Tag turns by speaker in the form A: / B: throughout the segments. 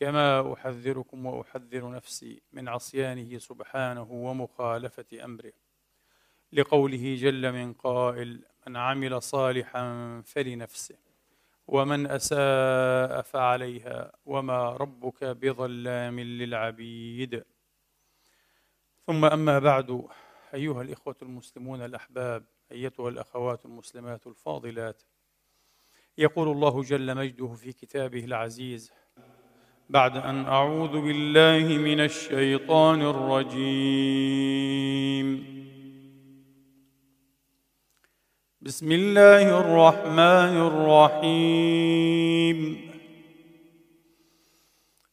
A: كما أحذركم وأحذر نفسي من عصيانه سبحانه ومخالفة أمره. لقوله جل من قائل من عمل صالحا فلنفسه ومن أساء فعليها وما ربك بظلام للعبيد. ثم أما بعد أيها الإخوة المسلمون الأحباب أيتها الأخوات المسلمات الفاضلات يقول الله جل مجده في كتابه العزيز بعد أن أعوذ بالله من الشيطان الرجيم. بسم الله الرحمن الرحيم.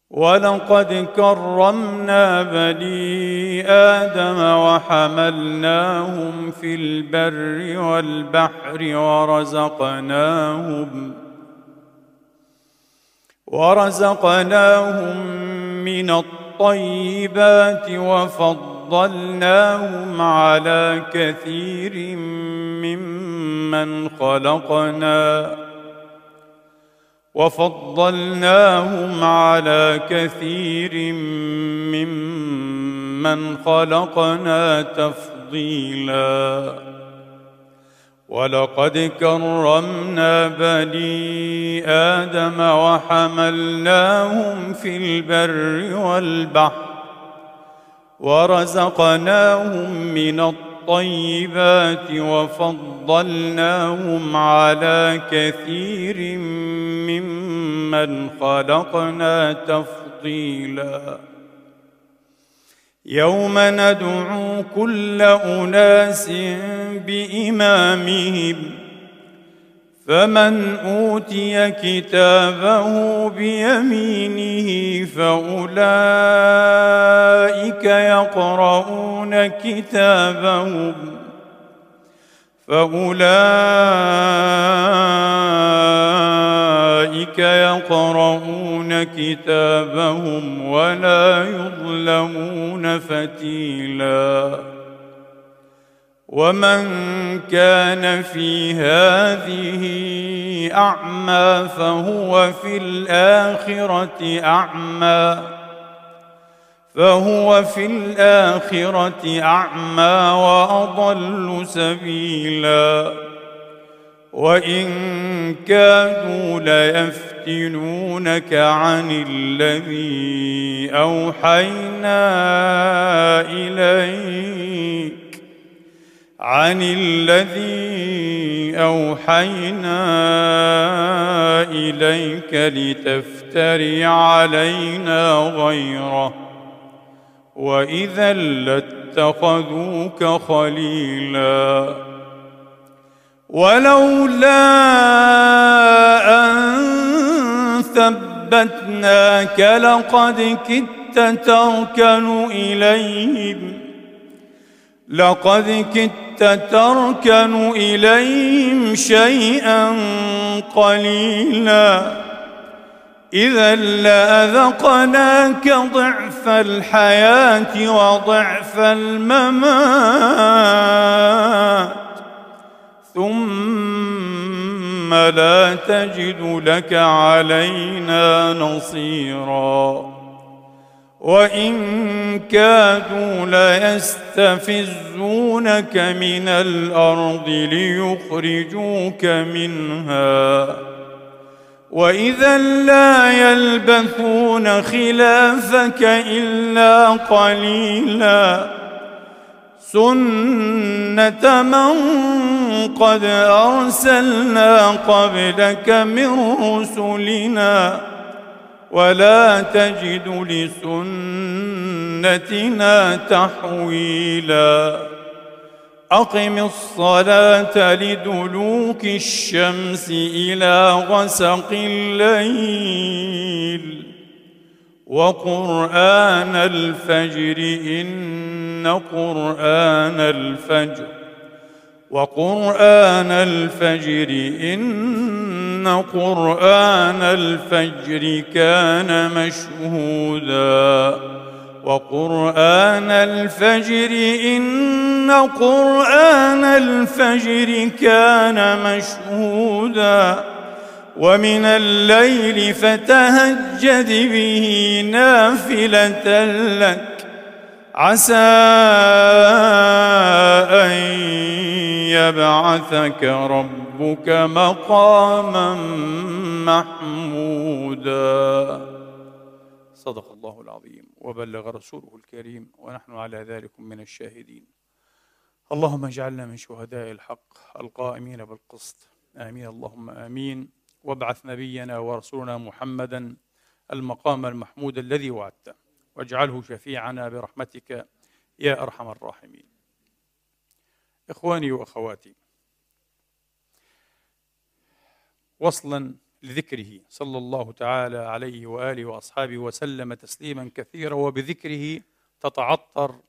A: ولقد كرمنا بني آدم وحملناهم في البر والبحر ورزقناهم ورزقناهم من الطيبات وفضلناهم على كثير ممن خلقنا. وفضلناهم على كثير ممن خلقنا تفضيلا. ولقد كرمنا بني آدم وحملناهم في البر والبحر ورزقناهم من الطيبات وفضلناهم على كثير ممن خلقنا تفضيلا يوم ندعو كل أناس بإمامهم فمن أوتي كتابه بيمينه فأولئك يقرؤون كتابهم فأولئك يقرؤون كتابهم ولا يظلمون فتيلا. ومن كان في هذه أعمى فهو في الآخرة أعمى. فهو في الآخرة أعمى وأضل سبيلا. وإن كادوا ليفتنونك عن الذي أوحينا إليك عن الذي أوحينا إليك لتفتري علينا غيره. وإذا لاتخذوك خليلا. ولولا أن ثبتناك لقد كدت تركن إليهم. لقد كدت تركن إليهم شيئا قليلا. اذا لأذقناك ضعف الحياة وضعف الممات. ثم لا تجد لك علينا نصيرا. وإن كادوا ليستفزونك من الأرض ليخرجوك منها. وإذا لا يلبثون خلافك إلا قليلا. سنه من قد ارسلنا قبلك من رسلنا ولا تجد لسنتنا تحويلا اقم الصلاه لدلوك الشمس إلى غسق الليل وقرآن الفجر إن قرآن الفجر وقرآن الفجر إن قرآن الفجر كان مشهودا. وقرآن الفجر إن قرآن الفجر كان مشهودا. ومن الليل فتهجد به نافلة لك. عسى أن يبعثك ربك مقاما محمودا. صدق الله العظيم. وبلغ رسوله الكريم ونحن على ذلك من الشاهدين. اللهم اجعلنا من شهداء الحق القائمين بالقسط. آمين. اللهم آمين. وابعث نبينا ورسولنا محمدا المقام المحمود الذي وعدته واجعله شفيعنا برحمتك يا أرحم الراحمين. إخواني وأخواتي وصلا لذكره صلى الله تعالى عليه وآله وأصحابه وسلم تسليما كثيرا وبذكره تتعطر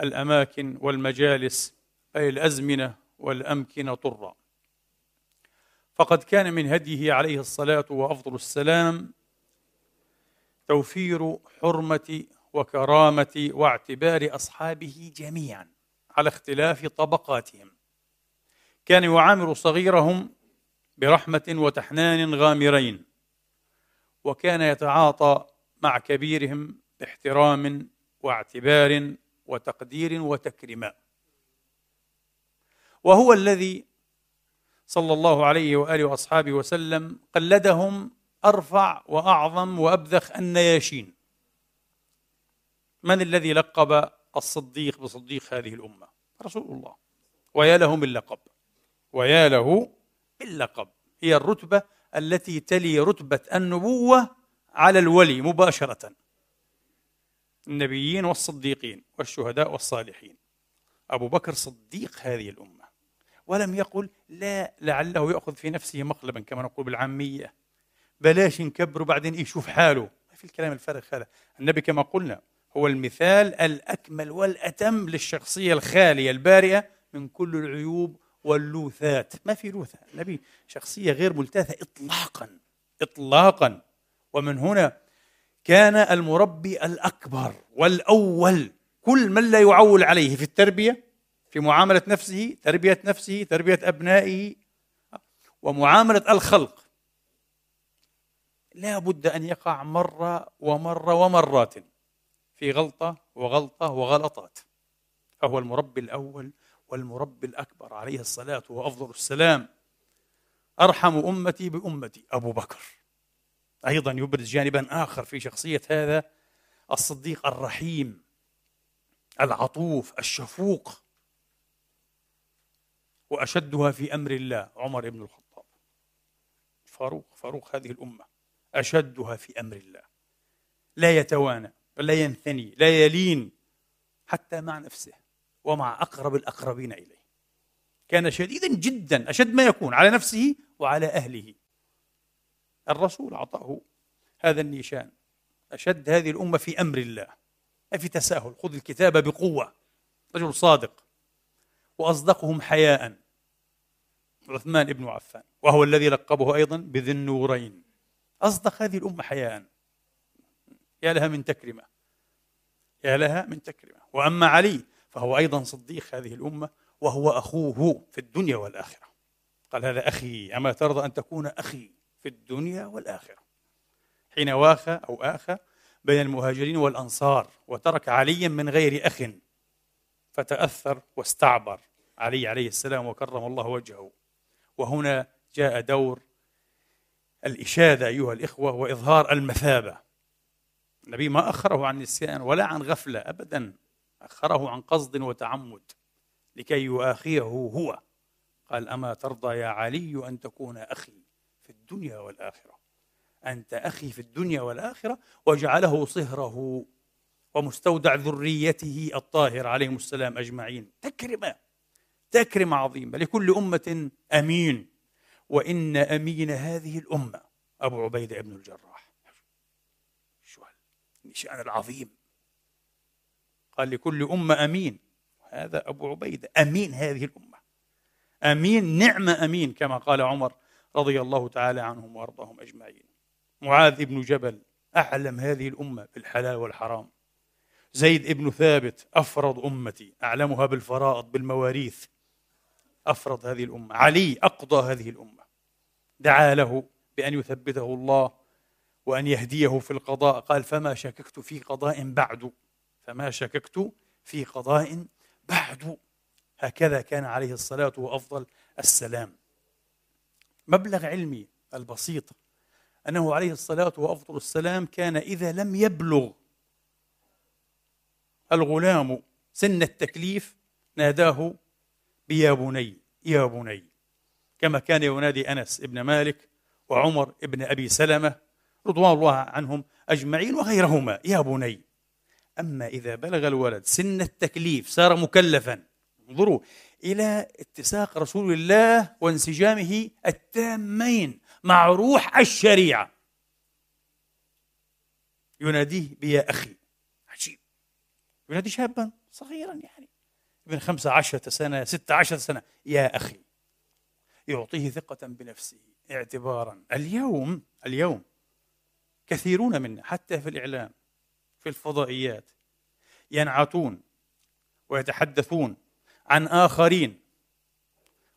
A: الأماكن والمجالس أي الأزمنة والأمكنة طرا. فقد كان من هديه عليه الصلاة وأفضل السلام توفير حرمة وكرامة واعتبار أصحابه جميعا على اختلاف طبقاتهم. كان يعامل صغيرهم برحمة وتحنان غامرين وكان يتعاطى مع كبيرهم باحترام واعتبار وتقدير وتكريم. وهو الذي صلى الله عليه وآله وأصحابه وسلم قلدهم أرفع وأعظم وأبذخ النياشين. من الذي لقب الصديق بصديق هذه الأمة؟ رسول الله. ويا له من لقب. ويا له اللقب هي الرتبة التي تلي رتبة النبوة على الولي مباشرة. النبيين والصديقين والشهداء والصالحين. أبو بكر صديق هذه الأمة. ولم يقل لا لعله يأخذ في نفسه مقلبا كما نقول بالعامية. بلاش نكبره بعدين يشوف حاله. ما في الكلام الفارغ هذا. النبي كما قلنا هو المثال الأكمل والأتم للشخصية الخالية البارئة من كل العيوب واللوثات. ما في لوثة. النبي شخصية غير ملتاثة إطلاقا إطلاقا. ومن هنا كان المربي الأكبر والأول. كل من لا يعول عليه في التربية في معاملة نفسه تربية نفسه تربية أبنائه. ومعاملة الخلق. لا بد أن يقع مرة ومرة ومرات في غلطة وغلطة وغلطات. فهو المربي الأول والمربي الأكبر عليه الصلاة وأفضل السلام. أرحم أمتي بأمتي. أبو بكر. أيضا يبرز جانبا آخر في شخصية هذا الصديق الرحيم العطوف الشفوق. وأشدها في أمر الله. عمر بن الخطاب. فاروق فاروق هذه الأمة. أشدها في أمر الله. لا يتوانى لا ينثني لا يلين حتى مع نفسه ومع أقرب الأقربين إليه. كان شديدا جدا أشد ما يكون على نفسه وعلى أهله. الرسول أعطاه هذا النيشان أشد هذه الأمة في أمر الله. ما في تساهل. خذ الكتاب بقوة. رجل صادق. وأصدقهم حياء. عثمان بن عفان وهو الذي لقبه أيضا بذي النورين. أصدق هذه الأمة حياء. يا لها من تكرمة. يا لها من تكرمة. وأما علي فهو أيضا صديق هذه الأمة وهو أخوه في الدنيا والآخرة. قال هذا أخي أما ترضى أن تكون أخي في الدنيا والآخرة. حين واخى أو آخى بين المهاجرين والأنصار وترك عليا من غير أخ فتأثر واستعبر. علي عليه السلام وكرم الله وجهه. وهنا جاء دور الإشادة أيها الإخوة وإظهار المثابة. النبي ما أخره عن نسيان ولا عن غفلة أبدا أخره عن قصد وتعمد لكي يؤاخيه هو. قال أما ترضى يا علي أن تكون أخي في الدنيا والآخرة؟ أنت أخي في الدنيا والآخرة وجعله صهره ومستودع ذريته الطاهرة عليهم السلام أجمعين. تكرمة تكرمة عظيمة لكل أمة أمين. وإن أمين هذه الأمة أبو عبيدة بن الجراح. شو الشأن العظيم. قال لكل أمة أمين. هذا أبو عبيدة. أمين هذه الأمة. أمين نعم أمين كما قال عمر رضي الله تعالى عنهم وأرضاهم أجمعين. معاذ بن جبل أعلم هذه الأمة بالحلال والحرام. زيد بن ثابت أفرض أمتي أعلمها بالفرائض بالمواريث. أفرض هذه الأمة علي أقضى هذه الأمة دعا له بأن يثبته الله وأن يهديه في القضاء قال فما شككت في قضاء بعد فما شككت في قضاء بعد. هكذا كان عليه الصلاة وأفضل السلام. مبلغ علمي البسيط أنه عليه الصلاة وأفضل السلام كان إذا لم يبلغ الغلام سن التكليف ناداه بيا بني يا بني. كما كان ينادي أنس ابن مالك وعمر ابن أبي سلمة رضوان الله عنهم أجمعين وغيرهما. يا بني أما إذا بلغ الولد سن التكليف صار مكلفا انظروا إلى اتساق رسول الله وانسجامه التامين مع روح الشريعة. يناديه بيا أخي عجيب. ينادي شابا صغيرا يعني. ابن خمسة عشرة سنة ستة عشرة سنة. يا أخي يعطيه ثقة بنفسه اعتبارا. اليوم اليوم كثيرون منا حتى في الإعلام في الفضائيات ينعتون ويتحدثون عن آخرين.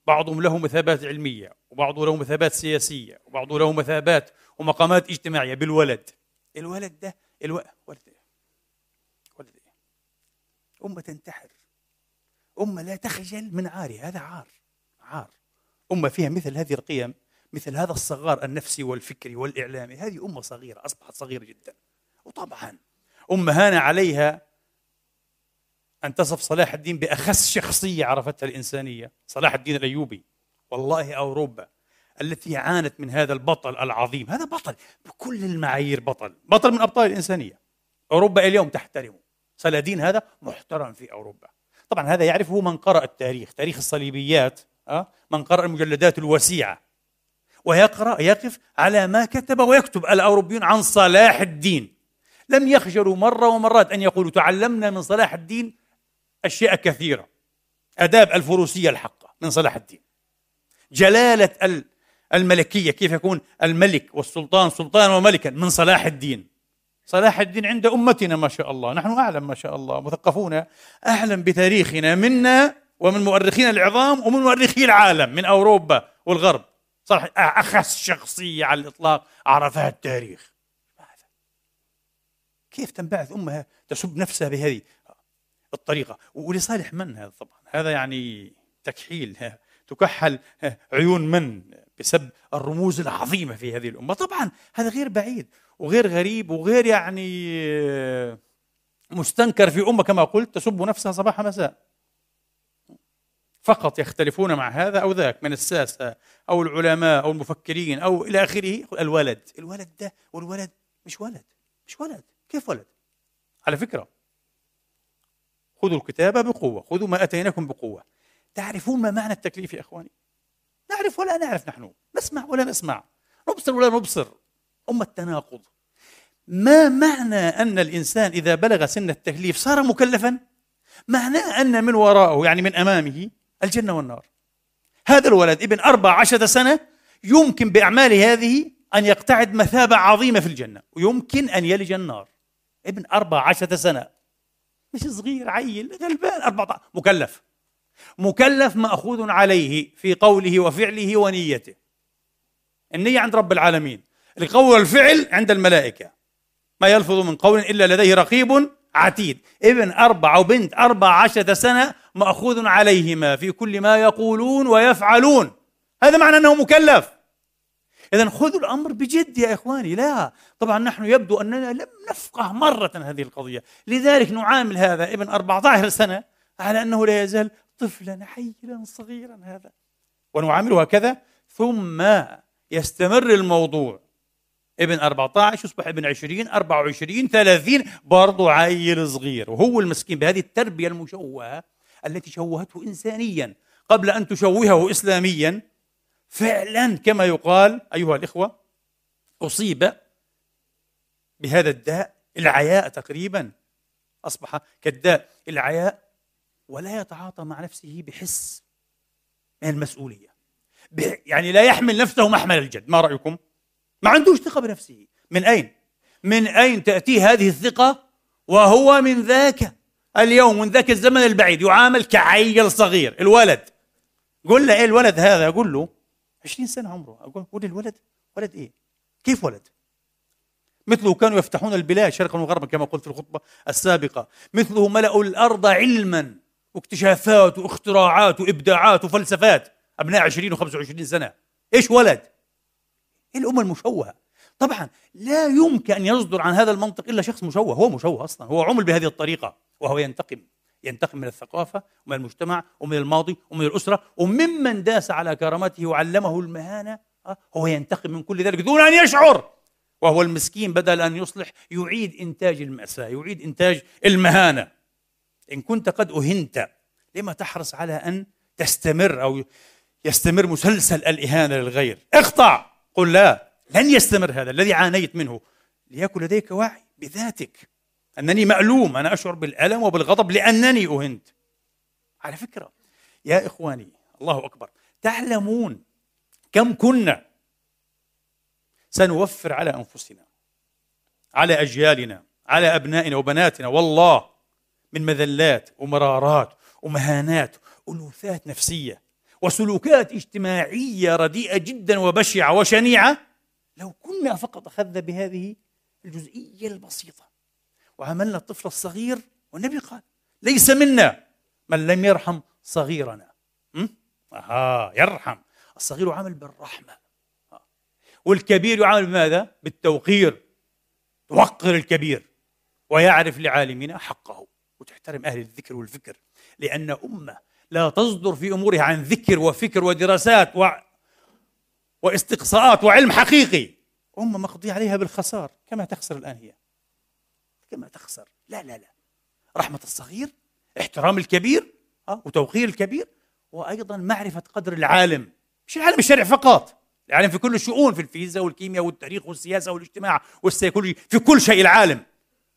A: بعضهم له مثابات علمية وبعضه له مثابات سياسية وبعضه له مثابات ومقامات اجتماعية. بالولد. الولد ده ألو... ولد إيه؟ ولد إيه؟ أمة تنتحر. أمة لا تخجل من عارها هذا عار عار. أمة فيها مثل هذه القيم مثل هذا الصغار النفسي والفكري والإعلامي. هذه أمة صغيرة أصبحت صغيرة جدا. وطبعا أمة هان عليها أن تصف صلاح الدين بأخس شخصية عرفتها الإنسانية صلاح الدين الأيوبي. والله أوروبا التي عانت من هذا البطل العظيم. هذا بطل بكل المعايير بطل بطل من أبطال الإنسانية. أوروبا اليوم تحترمه صلاح الدين هذا محترم في أوروبا. طبعا هذا يعرفه من قرأ التاريخ تاريخ الصليبيات أه؟ من قرأ المجلدات الوسيعة. ويقرأ يقف على ما كتب ويكتب الأوروبيون عن صلاح الدين. لم يخجلوا مرة ومرات أن يقولوا تعلمنا من صلاح الدين أشياء كثيرة. آداب الفروسية الحقة من صلاح الدين. جلالة الملكية كيف يكون الملك والسلطان سلطان وملكا من صلاح الدين. صلاح الدين عند أمتنا ما شاء الله. نحن أعلم ما شاء الله. مثقفون أعلم بتاريخنا منا ومن مؤرخين العظام ومن مؤرخي العالم من أوروبا والغرب. صراحة أخس شخصية على الإطلاق عرفها التاريخ. كيف تنبعث أمها تسب نفسها بهذه الطريقة؟ ولصالح من هذا طبعا؟ هذا يعني تكحيل تكحل عيون من بسب الرموز العظيمة في هذه الأمة. طبعا هذا غير بعيد. وغير غريب وغير يعني مستنكر في أمة كما قلت تسب نفسها صباح مساء. فقط يختلفون مع هذا أو ذاك من الساسة أو العلماء أو المفكرين أو إلى آخره. الولد الولد ده والولد مش ولد مش ولد. كيف ولد؟ على فكرة. خذوا الكتاب بقوة خذوا ما أتيناكم بقوة. تعرفون ما معنى التكليف يا إخواني؟ نعرف ولا نعرف نحن؟ نسمع ولا نسمع؟ نبصر ولا نبصر؟ أمة تناقض ما معنى أن الإنسان إذا بلغ سن التكليف صار مكلفا؟ معناه أن من وراءه يعني من أمامه الجنة والنار. هذا الولد ابن أربع عشرة سنة يمكن بأعماله هذه أن يقتعد مثابة عظيمة في الجنة ويمكن أن يلج النار. ابن أربع عشرة سنة. مش صغير عيل غلبان 14 مكلف. مكلف مأخوذ عليه في قوله وفعله ونيته. النية عند رب العالمين. القول والفعل عند الملائكة. ما يلفظ من قول إلا لديه رقيب عتيد. ابن أربع وبنت أربع عشرة سنة مأخوذ عليهما في كل ما يقولون ويفعلون. هذا معنى أنه مكلف. إذا خذوا الأمر بجد يا إخواني. لا طبعا نحن يبدو أننا لم نفقه مرة هذه القضية. لذلك نعامل هذا ابن 14 سنة على أنه لا يزال طفلا حيلا صغيرا هذا. ونعامله هكذا. ثم يستمر الموضوع. ابن 14 يصبح ابن 20 24 30 برضه عيل صغير. وهو المسكين بهذه التربية المشوهة التي شوهته إنسانيا قبل أن تشوهه إسلاميا. فعلا كما يقال أيها الإخوة أصيب بهذا الداء العياء تقريبا. أصبح كالداء العياء ولا يتعاطى مع نفسه بحس من المسؤولية. يعني لا يحمل نفسه محمل الجد. ما رأيكم؟ ما عندوش ثقة بنفسه. من أين؟ من أين تأتي هذه الثقة؟ وهو من ذاك اليوم من ذاك الزمن البعيد يعامل كعيل صغير. الولد. قل له إيه الولد هذا؟ أقول له 20 سنة عمره. أقول قول الولد ولد إيه؟ كيف ولد؟ مثله كانوا يفتحون البلاد شرقا وغربا كما قلت في الخطبة السابقة. مثله ملأوا الأرض علما واكتشافات واختراعات وإبداعات وفلسفات. أبناء 20 و25 سنة. إيش ولد؟ الأمة المشوهة. طبعا لا يمكن أن يصدر عن هذا المنطق إلا شخص مشوه هو مشوه أصلا هو عمل بهذه الطريقة وهو ينتقم ينتقم من الثقافة ومن المجتمع ومن الماضي ومن الأسرة وممن داس على كرامته وعلمه المهانة آه، هو ينتقم من كل ذلك دون أن يشعر. وهو المسكين بدل أن يصلح يعيد إنتاج المأساة يعيد إنتاج المهانة. إن كنت قد أهنت لما تحرص على أن تستمر أو يستمر مسلسل الإهانة للغير؟ اقطع! قل لا لن يستمر هذا الذي عانيت منه. ليكن لديك وعي بذاتك. أنني مألوم أنا أشعر بالألم وبالغضب لأنني أهنت. على فكرة يا إخواني الله أكبر تعلمون كم كنا سنوفر على أنفسنا على أجيالنا على أبنائنا وبناتنا. والله من مذلات ومرارات ومهانات ألوثات نفسية. وسلوكات اجتماعية رديئة جدا وبشعة وشنيعة لو كنا فقط أخذنا بهذه الجزئية البسيطة. وعملنا الطفل الصغير والنبي قال ليس منا من لم يرحم صغيرنا. أها يرحم. الصغير يعامل بالرحمة. والكبير يعامل بماذا؟ بالتوقير. توقر الكبير ويعرف لعالمنا حقه وتحترم أهل الذكر والفكر لأن أمة لا تصدر في أمورها عن ذكر وفكر ودراسات و... واستقصاءات وعلم حقيقي. امه مقضي عليها بالخسار كما تخسر الآن هي. كما تخسر. لا لا لا. رحمة الصغير احترام الكبير أه؟ وتوقير الكبير وأيضا معرفة قدر العالم. مش العالم الشرعي فقط. العالم في كل الشؤون في الفيزياء والكيمياء والتاريخ والسياسة والاجتماع والسيكولوجي في كل شيء العالم.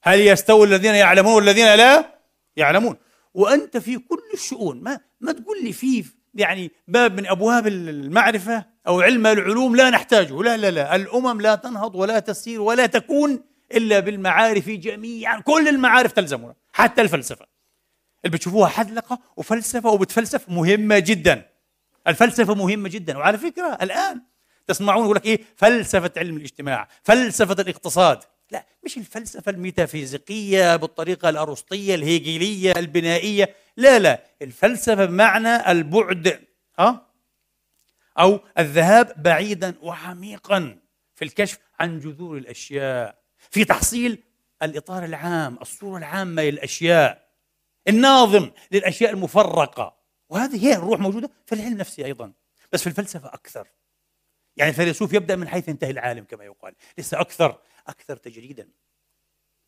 A: هل يستوي الذين يعلمون والذين لا يعلمون؟ وأنت في كل الشؤون. ما ما تقول لي في يعني باب من أبواب المعرفة أو علم العلوم لا نحتاجه. لا لا لا. الأمم لا تنهض ولا تسير ولا تكون إلا بالمعارف جميعا. كل المعارف تلزمنا حتى الفلسفة. اللي بتشوفوها حذلقة وفلسفة وبتفلسف مهمة جدا. الفلسفة مهمة جدا. وعلى فكرة الآن تسمعون يقول لك إيه؟ فلسفة علم الاجتماع فلسفة الاقتصاد. لا مش الفلسفة الميتافيزيقية بالطريقة الأرسطية الهيجيلية البنائية لا لا الفلسفة بمعنى البعد ها أو الذهاب بعيدا وعميقا في الكشف عن جذور الأشياء في تحصيل الإطار العام الصورة العامة للأشياء الناظم للأشياء المفرقة. وهذه هي الروح موجودة في العلم النفسي أيضا بس في الفلسفة أكثر. يعني الفيلسوف يبدأ من حيث ينتهي العالم كما يقال لسه أكثر. أكثر تجريدا.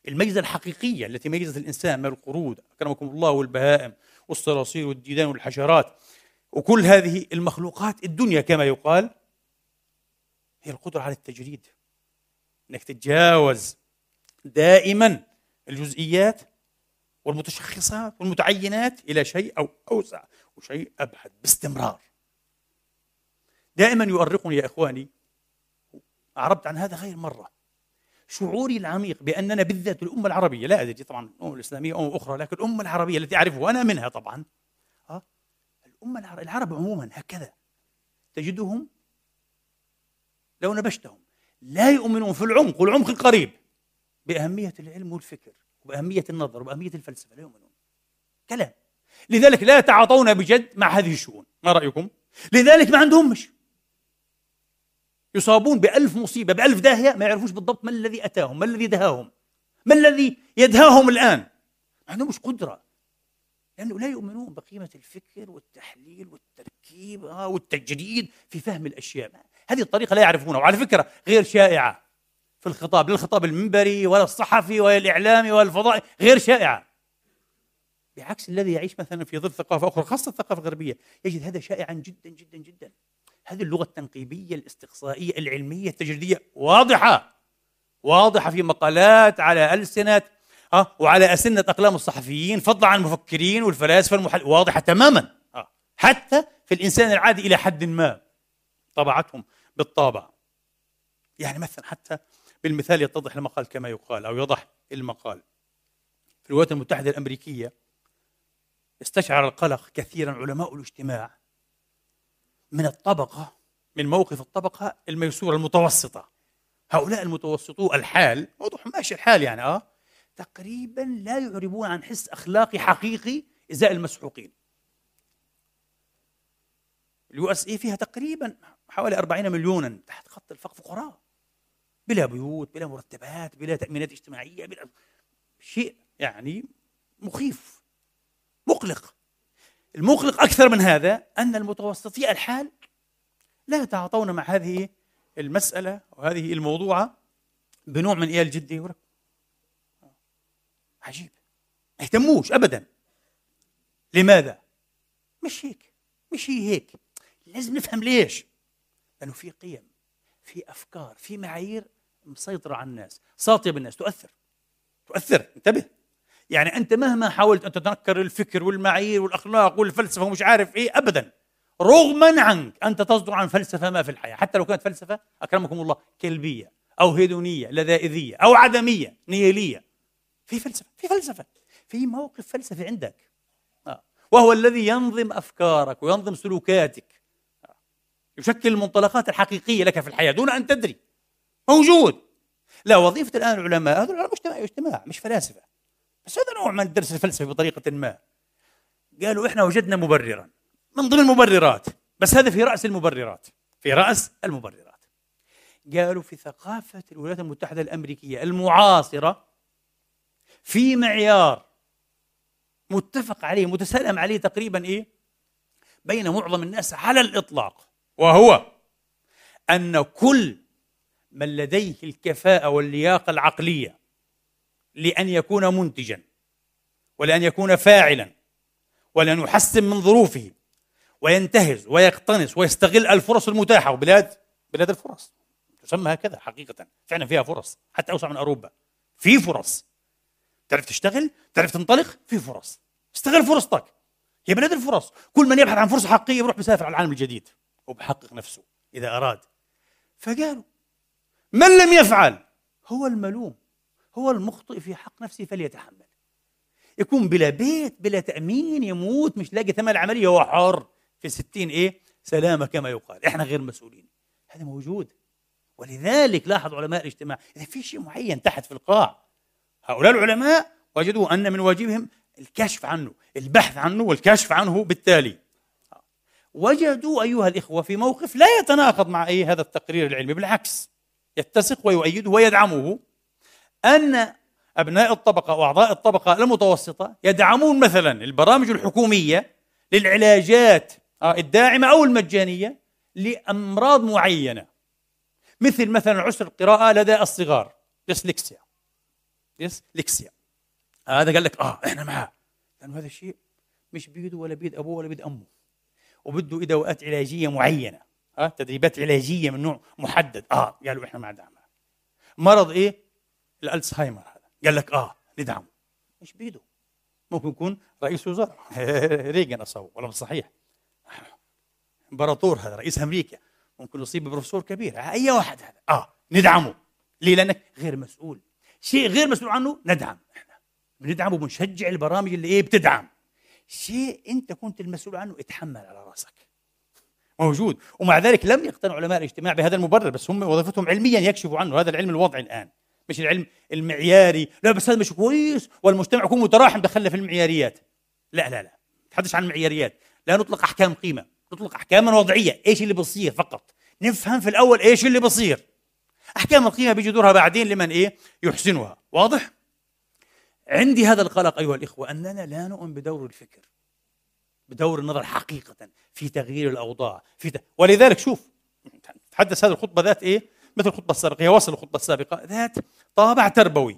A: الميزة الحقيقية التي ميزت الإنسان من القرود أكرمكم الله والبهائم والصراصير والديدان والحشرات وكل هذه المخلوقات الدنيا كما يقال هي القدرة على التجريد. إنك تتجاوز دائما الجزئيات والمتشخصات والمتعينات إلى شيء أو أوسع وشيء ابعد باستمرار. دائما يؤرقني يا إخواني أعربت عن هذا غير مرة. شعوري العميق بأننا بالذات الأمة العربية لا أدري طبعا الأمة الإسلامية أمة أخرى لكن الأمة العربية التي اعرفها وأنا منها طبعا أه؟ الأمة العرب, العرب عموما هكذا تجدهم لو نبشتهم لا يؤمنون في العمق والعمق القريب بأهمية العلم والفكر وبأهمية النظر وبأهمية الفلسفة لا يؤمنون كلام لذلك لا يتعاطون بجد مع هذه الشؤون ما رأيكم؟ لذلك ما عندهمش يصابون بألف مصيبة بألف داهية ما يعرفوش بالضبط ما الذي أتاهم ما الذي دهاهم ما الذي يدهاهم الآن. ما عندهمش قدرة. لأنه لا يؤمنون بقيمة الفكر والتحليل والتركيب آه، والتجريد في فهم الأشياء. هذه الطريقة لا يعرفونها. وعلى فكرة غير شائعة في الخطاب لا الخطاب المنبري ولا الصحفي ولا الإعلامي ولا الفضائي غير شائعة. بعكس الذي يعيش مثلا في ظل ثقافة أخرى خاصة الثقافة الغربية يجد هذا شائعا جدا جدا جدا. هذه اللغة التنقيبية الاستقصائية العلمية التجريدية واضحة واضحة في مقالات على ألسنة أه وعلى أسنة أقلام الصحفيين فضلا عن المفكرين والفلاسفة المحل واضحة تماما أه حتى في الإنسان العادي إلى حد ما طبعتهم بالطابع. يعني مثلا حتى بالمثال يتضح المقال كما يقال أو يضح المقال. في الولايات المتحدة الأمريكية استشعر القلق كثيرا علماء الاجتماع من الطبقة من موقف الطبقة الميسورة المتوسطة. هؤلاء المتوسطو الحال واضح ماشي الحال يعني آه تقريبا لا يعربون عن حس أخلاقي حقيقي إزاء المسحوقين. ال USA فيها تقريبا حوالي 40 مليونا تحت خط الفقر فقراء. بلا بيوت بلا مرتبات بلا تأمينات اجتماعية بلا شيء يعني مخيف مقلق. المقلق أكثر من هذا أن المتوسطي الحال لا يتعاطون مع هذه المسألة وهذه الموضوعة بنوع من إيه الجدية عجيب. ما يهتموش أبدا. لماذا؟ مش هيك. مش هي هيك. لازم نفهم ليش. لأنه في قيم في أفكار في معايير مسيطرة على الناس ساطية بالناس. تؤثر. تؤثر. انتبه. يعني أنت مهما حاولت أن تتنكر الفكر والمعايير والأخلاق والفلسفة ومش عارف إيه أبدا. رغما عنك أنت تصدر عن فلسفة ما في الحياة. حتى لو كانت فلسفة أكرمكم الله كلبية أو هيدونية لذائذية أو عدمية نيلية في فلسفة في فلسفة في موقف فلسفي عندك. آه. وهو الذي ينظم أفكارك وينظم سلوكاتك. آه. يشكل المنطلقات الحقيقية لك في الحياة دون أن تدري. موجود. لا وظيفة الآن العلماء هذول العلماء اجتماع اجتماع مش فلاسفة. بس هذا نوع من الدرس الفلسفي بطريقة ما. قالوا إحنا وجدنا مبررا. من ضمن المبررات بس هذا في رأس المبررات في رأس المبررات. قالوا في ثقافة الولايات المتحدة الأمريكية المعاصرة في معيار متفق عليه متسلم عليه تقريبا إيه؟ بين معظم الناس على الإطلاق وهو أن كل من لديه الكفاءة واللياقة العقلية لأن يكون منتجا ولأن يكون فاعلا ولأن يحسن من ظروفه وينتهز ويقتنص ويستغل الفرص المتاحة. وبلاد بلاد الفرص. تسمى هكذا حقيقة. فعلا فيها فرص. حتى أوسع من أوروبا. في فرص. تعرف تشتغل؟ تعرف تنطلق؟ في فرص. استغل فرصتك. هي بلاد الفرص. كل من يبحث عن فرصة حقيقية بيروح بيسافر على العالم الجديد. وبحقق نفسه إذا أراد. فقالوا من لم يفعل؟ هو الملوم. هو المخطئ في حق نفسه فليتحمل. يكون بلا بيت بلا تأمين يموت مش لاقي ثمن العملية هو حر. في ستين إيه؟ سلامة كما يقال. إحنا غير مسؤولين. هذا موجود. ولذلك لاحظ علماء الاجتماع إذا في شيء معين تحت في القاع هؤلاء العلماء وجدوا أن من واجبهم الكشف عنه البحث عنه والكشف عنه بالتالي. وجدوا أيها الإخوة في موقف لا يتناقض مع أي هذا التقرير العلمي. بالعكس يتسق ويؤيده ويدعمه. أن أبناء الطبقة وأعضاء الطبقة المتوسطة يدعمون مثلا البرامج الحكومية للعلاجات آه، الداعمة أو المجانية لأمراض معينة. مثل مثلا عسر القراءة لدى الصغار. ديسلكسيا ديسلكسيا هذا قال لك آه إحنا معاه. لأنه هذا الشيء مش بيده ولا بيد أبوه ولا بيد أمه. وبده إدوات علاجية معينة. ها تدريبات علاجية من نوع محدد. آه قالوا إحنا مع دعمها مرض إيه؟ الألزهايمر هذا. قال لك آه ندعمه مش بيده؟ ممكن يكون رئيس وزراء. ريغن اصاب ولا صحيح. إمبراطور هذا رئيس أمريكا. ممكن يصيب ببروفيسور كبير. أي واحد هذا. آه ندعمه. ليه؟ لأنك غير مسؤول. شيء غير مسؤول عنه ندعم. إحنا بندعم وبنشجع البرامج اللي إيه بتدعم. شيء أنت كنت المسؤول عنه اتحمل على رأسك. موجود. ومع ذلك لم يقتنع علماء الاجتماع بهذا المبرر بس هم وظيفتهم علميا يكشفوا عنه. هذا العلم الوضعي الآن. مش العلم المعياري. لا بس هذا مش كويس والمجتمع يكون متراحم دخلنا في المعياريات. لا لا لا تحدث عن المعياريات. لا نطلق أحكام قيمة نطلق أحكاما وضعية. إيش اللي بصير فقط؟ نفهم في الأول إيش اللي بصير أحكام القيمة بيجي دورها بعدين لمن إيه؟ يحسنها. واضح؟ عندي هذا القلق أيها الإخوة أننا لا نؤمن بدور الفكر بدور النظر حقيقة في تغيير الأوضاع في ت... ولذلك شوف تحدث هذه الخطبة ذات إيه؟ مثل الخطبه السابقة هي وصل الخطبه السابقة. ذات طابع تربوي.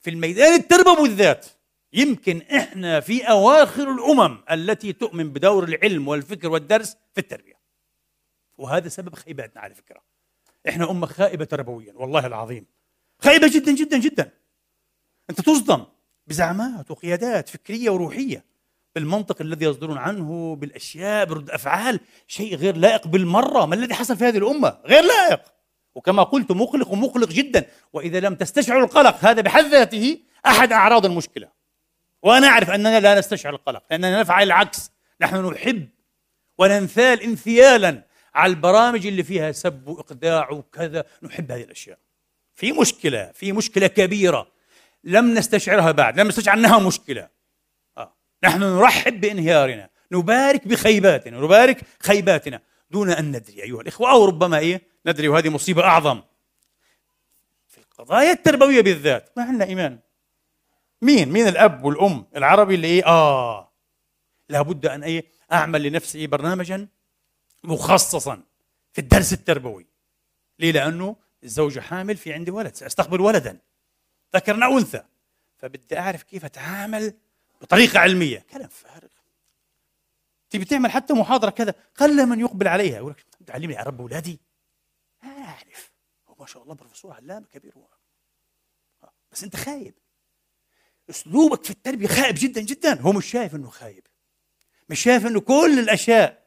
A: في الميدان التربوي الذات يمكن إحنا في أواخر الأمم التي تؤمن بدور العلم والفكر والدرس في التربية. وهذا سبب خيباتنا على فكرة. إحنا أمة خائبة تربويا والله العظيم. خائبة جدا جدا جدا. أنت تصدم بزعامات وقيادات فكرية وروحية بالمنطق الذي يصدرون عنه بالأشياء برد أفعال شيء غير لائق بالمرة. ما الذي حصل في هذه الأمة؟ غير لائق. وكما قلت مقلق ومقلق جدا وإذا لم تستشعروا القلق هذا بحد ذاته أحد أعراض المشكلة. وأنا أعرف أننا لا نستشعر القلق لأننا نفعل العكس نحن نحب وننثال انثيالا على البرامج اللي فيها سب وإقداع وكذا نحب هذه الأشياء. في مشكلة في مشكلة كبيرة لم نستشعرها بعد لم نستشعر أنها مشكلة. آه. نحن نرحب بانهيارنا نبارك بخيباتنا نبارك خيباتنا دون أن ندري أيها الإخوة أو ربما إيه؟ ندري وهذه مصيبة أعظم. في القضايا التربوية بالذات ما عندنا إيمان. مين؟ مين الأب والأم العربي اللي إيه؟ آه. لابد أن إيه أعمل لنفسي برنامجا مخصصا في الدرس التربوي. ليه؟ لأنه الزوجه حامل في عندي ولد سأستقبل ولدا. ذكر أو أنثى. فبدي أعرف كيف أتعامل بطريقة علمية. كلام فارغ. تبي تعمل حتى محاضرة كذا قل من يقبل عليها. يقول لك تعلمني على رب اعرف هو ما شاء الله بروفيسور علامة كبير هو. آه، بس انت خايب. اسلوبك في التربية خائب جدا جدا. هو مش شايف إنه خايب. مش شايف إنه كل الأشياء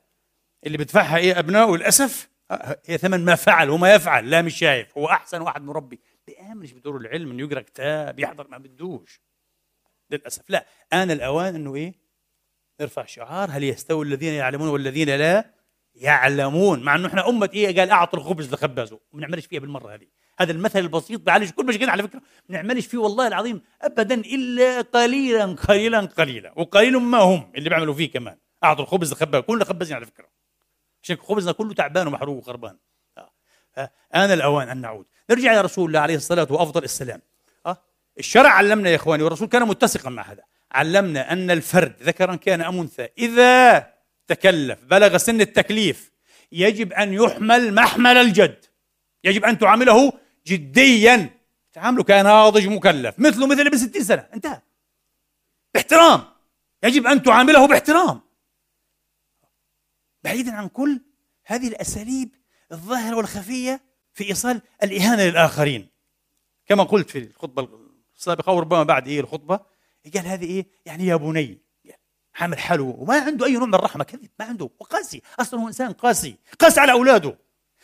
A: اللي بدفعها إيه ابنائه للأسف آه، هي ثمن ما فعل وما يفعل. لا مش شايف. هو أحسن واحد مربي بيامنش بدور العلم إنه يقرأ كتاب يحضر ما بدوش. للأسف. لا أنا الأوان إنه إيه؟ نرفع شعار. هل يستوي الذين يعلمون والذين لا؟ يعلمون مع إنه إحنا أمة إيه قال أعطوا الخبز لخبازه. ما بنعملش فيها بالمرة هذه. هذا المثل البسيط بيعالج كل مشكلة على فكرة ما بنعملش فيه والله العظيم ابدا إلا قليلا قليلا قليلا. وقليل ما هم اللي بيعملوا فيه كمان. أعطوا الخبز لخبازه كلنا خبازين على فكرة. عشان خبزنا كله تعبان ومحروق وخربان آه. آن الأوان أن نعود. نرجع إلى رسول الله عليه الصلاة وأفضل السلام. آه. الشرع علمنا يا إخواني والرسول كان متسقا مع هذا. علمنا أن الفرد ذكرا كان أم أنثى. إذا تكلف بلغ سن التكليف. يجب أن يحمل محمل الجد. يجب أن تعامله جديا. تعامله كناضج مكلف مثله مثل ابن ستين سنة. انتهى. باحترام. يجب أن تعامله باحترام. بعيدا عن كل هذه الأساليب الظاهرة والخفية في إيصال الإهانة للآخرين. كما قلت في الخطبة السابقة وربما بعد إيه الخطبة قال هذه إيه؟ يعني يا بني حامل حلو وما عنده أي نوع من الرحمة. كذب ما عنده. وقاسي. أصلا هو إنسان قاسي. قاسي على أولاده.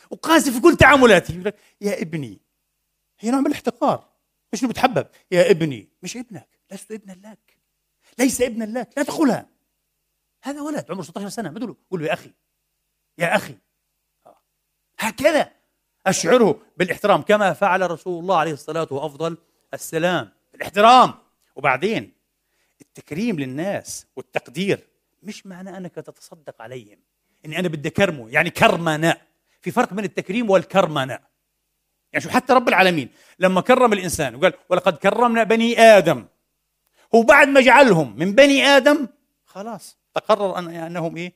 A: وقاسي في كل تعاملاته. يا ابني. هي نوع من الاحتقار. مش بتحبب. يا ابني. مش ابنك. لست ابنا لك. ليس ابنا لك. لا تدخلها هذا ولد. عمره 16 سنة. ما له قول له يا أخي. يا أخي. هكذا أشعره بالإحترام. كما فعل رسول الله عليه الصلاة وافضل السلام. الاحترام وبعدين التكريم للناس والتقدير مش معنى أنك تتصدق عليهم. إني أنا بدي اكرمه يعني كرمنا. في فرق بين التكريم والكرمنا. يعني شو حتى رب العالمين لما كرم الإنسان وقال ولقد كرمنا بني آدم هو بعد ما جعلهم من بني آدم خلاص تقرر أن أنهم إيه؟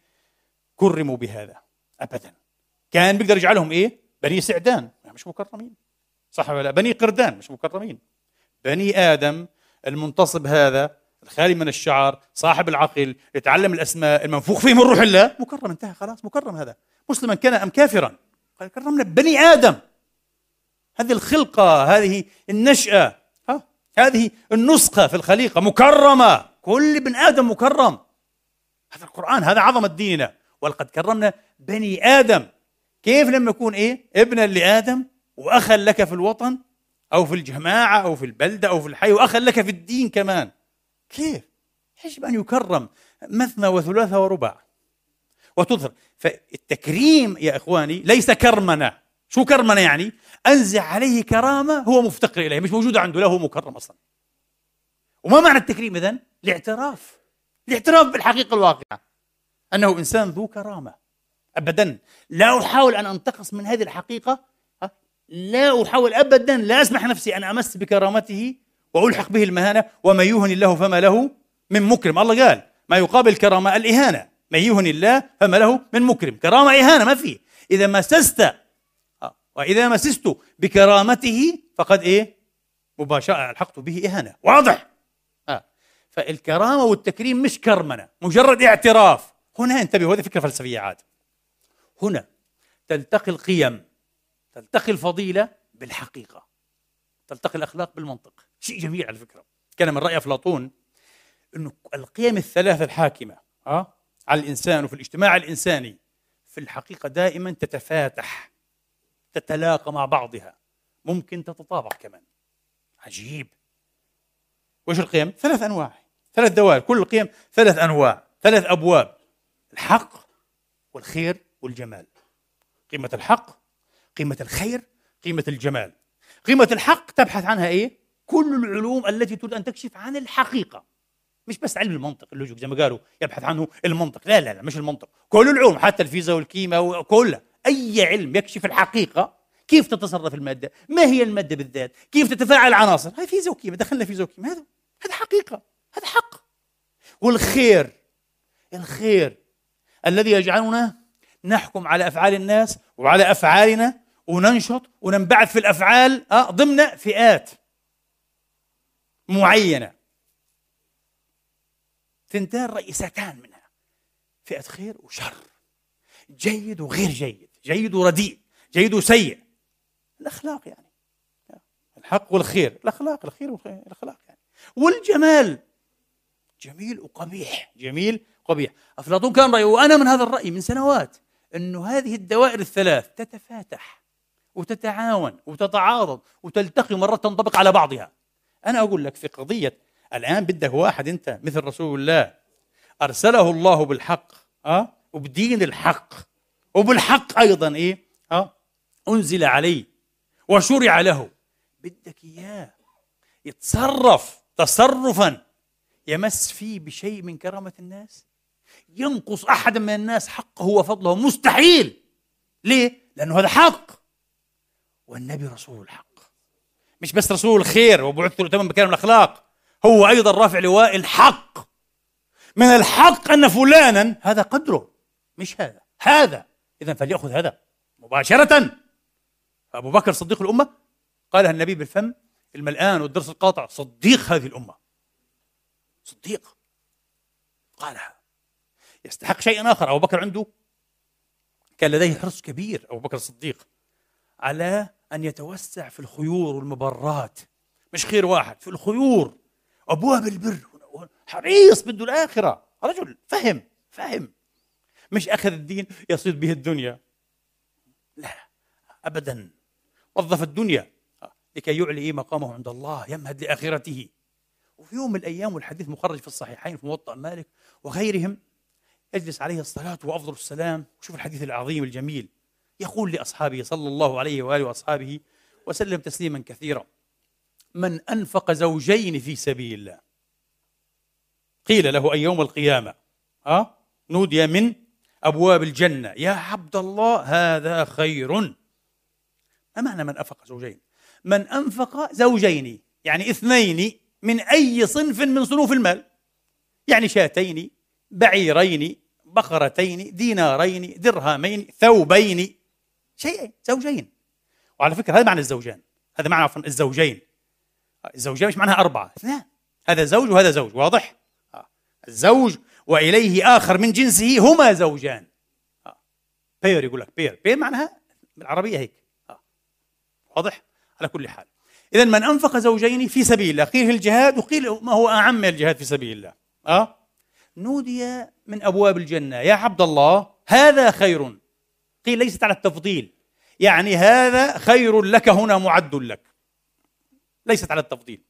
A: كرموا بهذا أبدا. كان بيقدر يجعلهم إيه؟ بني سعدان. مش مكرمين. صح ولا بني قردان مش مكرمين. بني آدم المنتصب هذا الخالي من الشعر صاحب العقل يتعلم الأسماء المنفوخ فيه من روح الله. مكرم انتهى خلاص مكرم هذا. مسلما كان أم كافرا. قال كرمنا بني آدم. هذه الخلقة هذه النشأة ها؟ هذه النسخة في الخليقة مكرمة. كل ابن آدم مكرم. هذا القرآن هذا عظمة ديننا ولقد كرمنا بني آدم. كيف لما يكون إيه؟ ابنا لآدم وأخا لك في الوطن أو في الجماعة أو في البلدة أو في الحي وأخا لك في الدين كمان. كيف؟ يجب أن يكرم مثنى وثلاثة ورباع. وتظهر فالتكريم يا إخواني ليس كرمنا. شو كرمنا يعني؟ أنزع عليه كرامة هو مفتقر إليه مش موجودة عنده لا هو مكرم أصلا. وما معنى التكريم إذن؟ الاعتراف. الاعتراف بالحقيقة الواقعة أنه إنسان ذو كرامة. ابدا. لا أحاول أن أنتقص من هذه الحقيقة. لا أحاول ابدا. لا أسمح نفسي أن أمس بكرامته وألحق به المهانة وما يهن الله فما له من مكرم. الله قال ما يقابل الكرامه الإهانة. من يهن الله فما له من مكرم. كرامة إهانة ما في. إذا مسست وإذا مسست بكرامته فقد إيه؟ مباشرة ألحقت به إهانة. واضح؟ آه. فالكرامة والتكريم مش كرمنة مجرد اعتراف. هنا انتبهوا هذه فكرة فلسفية عاد. هنا تلتقي القيم تلتقي الفضيلة بالحقيقة. تلتقي الأخلاق بالمنطق. شيء جميل على فكرة. كان من رأي أفلاطون إنه القيم الثلاثة الحاكمة أه؟ على الإنسان وفي الاجتماع الإنساني في الحقيقة دائما تتفاتح تتلاقى مع بعضها ممكن تتطابق كمان. عجيب. وش القيم؟ ثلاث أنواع ثلاث دوائر كل القيم ثلاث أنواع ثلاث أبواب الحق والخير والجمال. قيمة الحق قيمة الخير قيمة الجمال. قيمة الحق تبحث عنها إيه؟ كل العلوم التي تريد أن تكشف عن الحقيقة. مش بس علم المنطق اللوجيك زي ما قالوا يبحث عنه المنطق. لا لا لا مش المنطق. كل العلوم حتى الفيزياء والكيمياء وكلها أي علم يكشف الحقيقة كيف تتصرف المادة؟ ما هي المادة بالذات؟ كيف تتفاعل العناصر هاي فيزياء وكيمياء دخلنا فيزياء وكيمياء. هذا هذا حقيقة هذا حق. والخير الخير الذي يجعلنا نحكم على أفعال الناس وعلى أفعالنا وننشط وننبعث في الأفعال آه، ضمن فئات. معينة. ثنتان رئيستان منها. فئة خير وشر. جيد وغير جيد. جيد ورديء. جيد وسيء. الأخلاق يعني. الحق والخير. الأخلاق الخير والخير الأخلاق يعني. والجمال. جميل وقبيح. جميل وقبيح. أفلاطون كان رأيه وأنا من هذا الرأي من سنوات أنه هذه الدوائر الثلاث تتفاتح وتتعاون وتتعاضد وتلتقي مرة تنطبق على بعضها. أنا أقول لك في قضية الآن بدك واحد أنت مثل رسول الله أرسله الله بالحق أه؟ وبدين الحق وبالحق أيضا إيه؟ أه؟ أنزل عليه وشرع له. بدك إياه يتصرف تصرفا. يمس فيه بشيء من كرامة الناس؟ ينقص أحد من الناس حقه وفضله مستحيل. ليه؟ لأنه هذا حق. والنبي رسول الحق. مش بس رسول الخير وبعث له تمام بكلام الأخلاق هو أيضا رافع لواء الحق. من الحق أن فلانا هذا قدره مش هذا هذا. إذا فليأخذ هذا مباشرة. أبو بكر صديق الأمة قالها النبي بالفم الملآن والدرس القاطع صديق هذه الأمة. صديق. قالها. يستحق شيء آخر. أبو بكر عنده كان لديه حرص كبير أبو بكر الصديق على أن يتوسع في الخيور والمبرات. مش خير واحد في الخيور. أبواب البر. حريص بده الآخرة. رجل فهم فهم. مش أخذ الدين يصيد به الدنيا. لا ابدا. وظف الدنيا. لكي يعلي مقامه عند الله يمهد لآخرته. وفي يوم من الأيام والحديث مخرج في الصحيحين في موطأ مالك وغيرهم يجلس عليه الصلاة وأفضل السلام. وشوف الحديث العظيم الجميل. يقول لأصحابه صلى الله عليه وآله وأصحابه وسلم تسليما كثيرا. من أنفق زوجين في سبيل الله. قيل له أي يوم القيامة. أه؟ نودي من أبواب الجنة. يا عبد الله هذا خير. ما معنى من أنفق زوجين؟ من أنفق زوجين يعني اثنين من أي صنف من صنوف المال. يعني شاتين بعيرين بقرتين دينارين درهمين ثوبين شيئين زوجين. وعلى فكرة هذا معنى الزوجان. هذا معنى الزوجين. الزوجين مش معناها أربعة. اثنان. هذا زوج وهذا زوج. واضح؟ آه. الزوج وإليه آخر من جنسه هما زوجان. آه. pair يقول لك pair pair معناها بالعربية هيك. آه. واضح؟ على كل حال. إذا من أنفق زوجين في سبيل الله. قيل الجهاد وقيل ما هو أعم الجهاد في سبيل الله. أه؟ نودي من أبواب الجنة. يا عبد الله هذا خير. قيل ليست على التفضيل. يعني هذا خير لك هنا معد لك. ليست على التفضيل.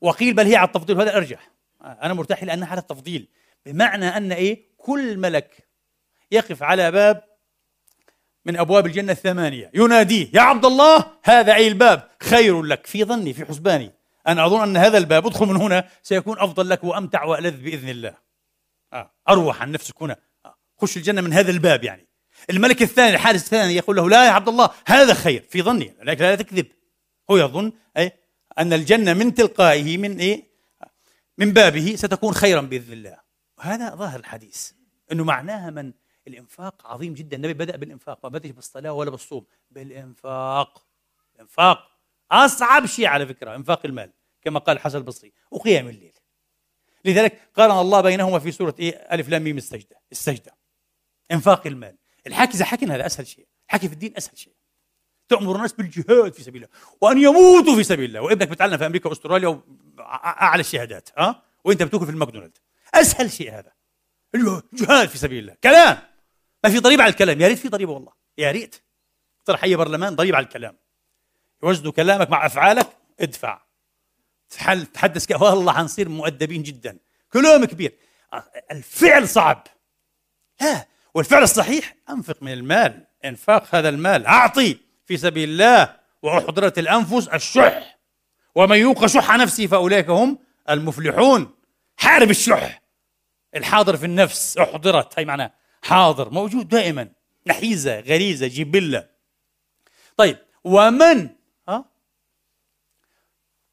A: وقيل بل هي على التفضيل وهذا ارجح أنا مرتاح لأنها على التفضيل. بمعنى أن إيه؟ كل ملك يقف على باب من أبواب الجنة الثمانية. يناديه يا عبد الله هذا أي الباب؟ خير لك. في ظني في حسباني. أنا أظن أن هذا الباب ادخل من هنا سيكون أفضل لك وأمتع وألذ بإذن الله. آه. أروح عن نفسك هنا. آه. خش الجنة من هذا الباب يعني. الملك الثاني الحارس الثاني يقول له لا يا عبد الله هذا خير. في ظني لكن لا تكذب. هو يظن أي أن الجنة من تلقائه من إيه من بابه ستكون خيرا بإذن الله. وهذا ظاهر الحديث أنه معناها من؟ الإنفاق عظيم جدا. النبي بدأ بالإنفاق ما بدأش بالصلاة ولا بالصوم. بالإنفاق إنفاق. أصعب شيء على فكرة إنفاق المال كما قال الحسن البصري وقيام الليل. لذلك قارن الله بينهما في سورة إيه ألف لام ميم السجدة. السجدة. إنفاق المال. الحكي إذا حكينا هذا أسهل شيء. الحكي في الدين أسهل شيء. تأمر الناس بالجهاد في سبيل الله وأن يموتوا في سبيل الله. وابنك بتعلم في أمريكا وأستراليا أعلى الشهادات ها؟ وأنت بتاكل في الماكدونالد. أسهل شيء هذا. الجهاد في سبيل الله. كلام. ما في ضريبة على الكلام. يا ريت في ضريبة والله. يا ريت. اقترح أي برلمان ضريبة على الكلام. يوزنوا كلامك مع أفعالك. ادفع. تحدث كده والله حنصير مؤدبين جدا. كلام كبير. الفعل صعب. لا والفعل الصحيح أنفق من المال إنفاق هذا المال أعطي في سبيل الله واحضرت الأنفس الشح. ومن يوق شح نفسه فأولئك هم المفلحون. حارب الشح. الحاضر في النفس احضرت هي معناه حاضر موجود دائما. نحيزة غريزة جبلة. طيب ومن؟ ها؟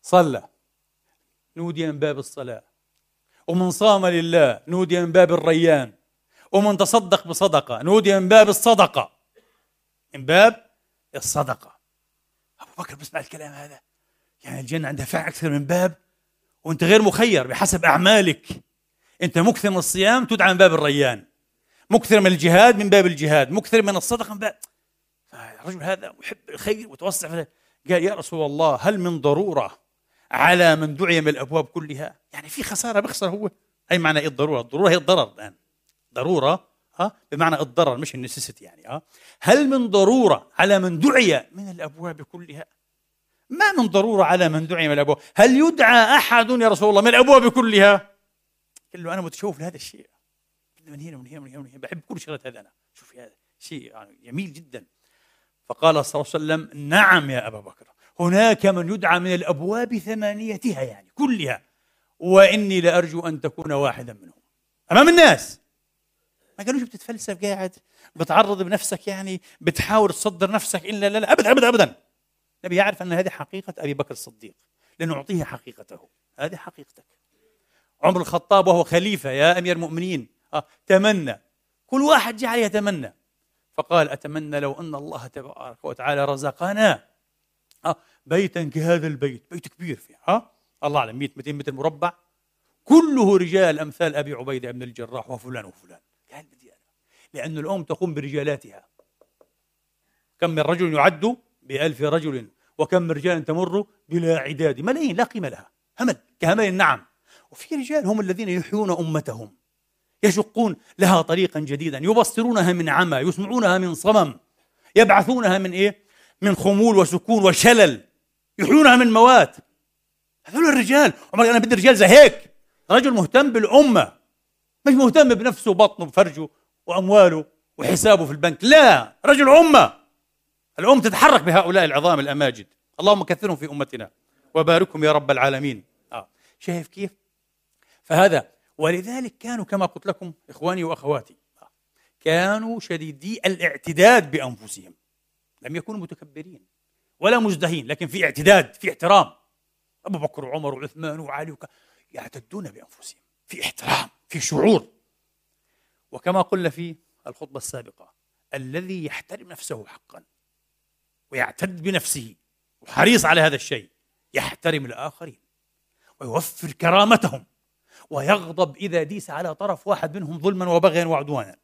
A: صلى. نودي من باب الصلاة. ومن صام لله نودي من باب الريان. ومن تصدق بصدقة. نودي من باب الصدقة. من باب الصدقة. أبو بكر بسمع الكلام هذا. يعني الجنة عندها فعل أكثر من باب وأنت غير مخير بحسب أعمالك. أنت مكثر من الصيام تدعى من باب الريان. مكثر من الجهاد من باب الجهاد. مكثر من الصدقة من باب. الرجل هذا محب الخير وتوسع قال يا رسول الله هل من ضرورة على من دعي من الأبواب كلها؟ يعني في خسارة بخسر هو. أي معنى إيه الضرورة؟ الضرورة هي الضرر الآن. ضرورة ها؟ بمعنى الضرر مش النسيستي يعني ها؟ هل من ضرورة على من دعي من الأبواب كلها؟ ما من ضرورة على من دعي من الأبواب. هل يدعى أحد يا رسول الله من الأبواب كلها؟ قال له أنا متشوف لهذا الشيء. من هنا ومن هنا ومن هنا, ومن هنا. بحب كل شغلات هذا أنا. شوف هذا شيء يعني جميل جدا. فقال صلى الله عليه وسلم نعم يا أبا بكر هناك من يدعى من الأبواب ثمانيتها يعني كلها. وإني لأرجو أن تكون واحدا منهم. أمام الناس. ما قالوش بتتفلسف قاعد بتعرض بنفسك يعني بتحاول تصدر نفسك إلا لا لا ابدا ابدا ابدا. النبي يعرف أن هذه حقيقة أبي بكر الصديق لأنه اعطيه حقيقته. هذه حقيقتك. عمر الخطاب وهو خليفة يا أمير المؤمنين. آه تمنى. كل واحد جعل يتمنى. فقال أتمنى لو أن الله تبارك وتعالى رزقنا آه بيتا كهذا البيت. بيت كبير فيه آه الله أعلم 100 200 متر مربع. كله رجال أمثال أبي عبيدة بن الجراح وفلان وفلان. لأن الأم تقوم برجالاتها. كم من رجل يعد بألف رجل وكم من رجال تمر بلا عداد. ملايين لا قيمة لها. همل كهمل النعم. وفي رجال هم الذين يحيون أمتهم. يشقون لها طريقا جديدا. يبصرونها من عمى يسمعونها من صمم. يبعثونها من إيه؟ من خمول وسكون وشلل. يحيونها من موات. هذول الرجال عمر أنا بدي رجال زي هيك. رجل مهتم بالأمة. مش مهتم بنفسه وبطنه وفرجه. وأمواله وحسابه في البنك. لا! رجل أمة! الأم تتحرك بهؤلاء العظام الأماجد. اللهم كثرهم في أمتنا وباركهم يا رب العالمين. آه. شايف كيف؟ فهذا ولذلك كانوا كما قلت لكم إخواني وأخواتي آه. كانوا شديدي الاعتداد بأنفسهم. لم يكونوا متكبرين ولا مزدهين لكن في اعتداد في احترام. أبو بكر وعمر وعثمان وعلي وك... يعتدون بأنفسهم. في احترام في شعور. وكما قلنا في الخطبة السابقة الذي يحترم نفسه حقا ويعتد بنفسه وحريص على هذا الشيء يحترم الآخرين ويوفر كرامتهم ويغضب إذا ديس على طرف واحد منهم ظلما وبغيا وعدوانا.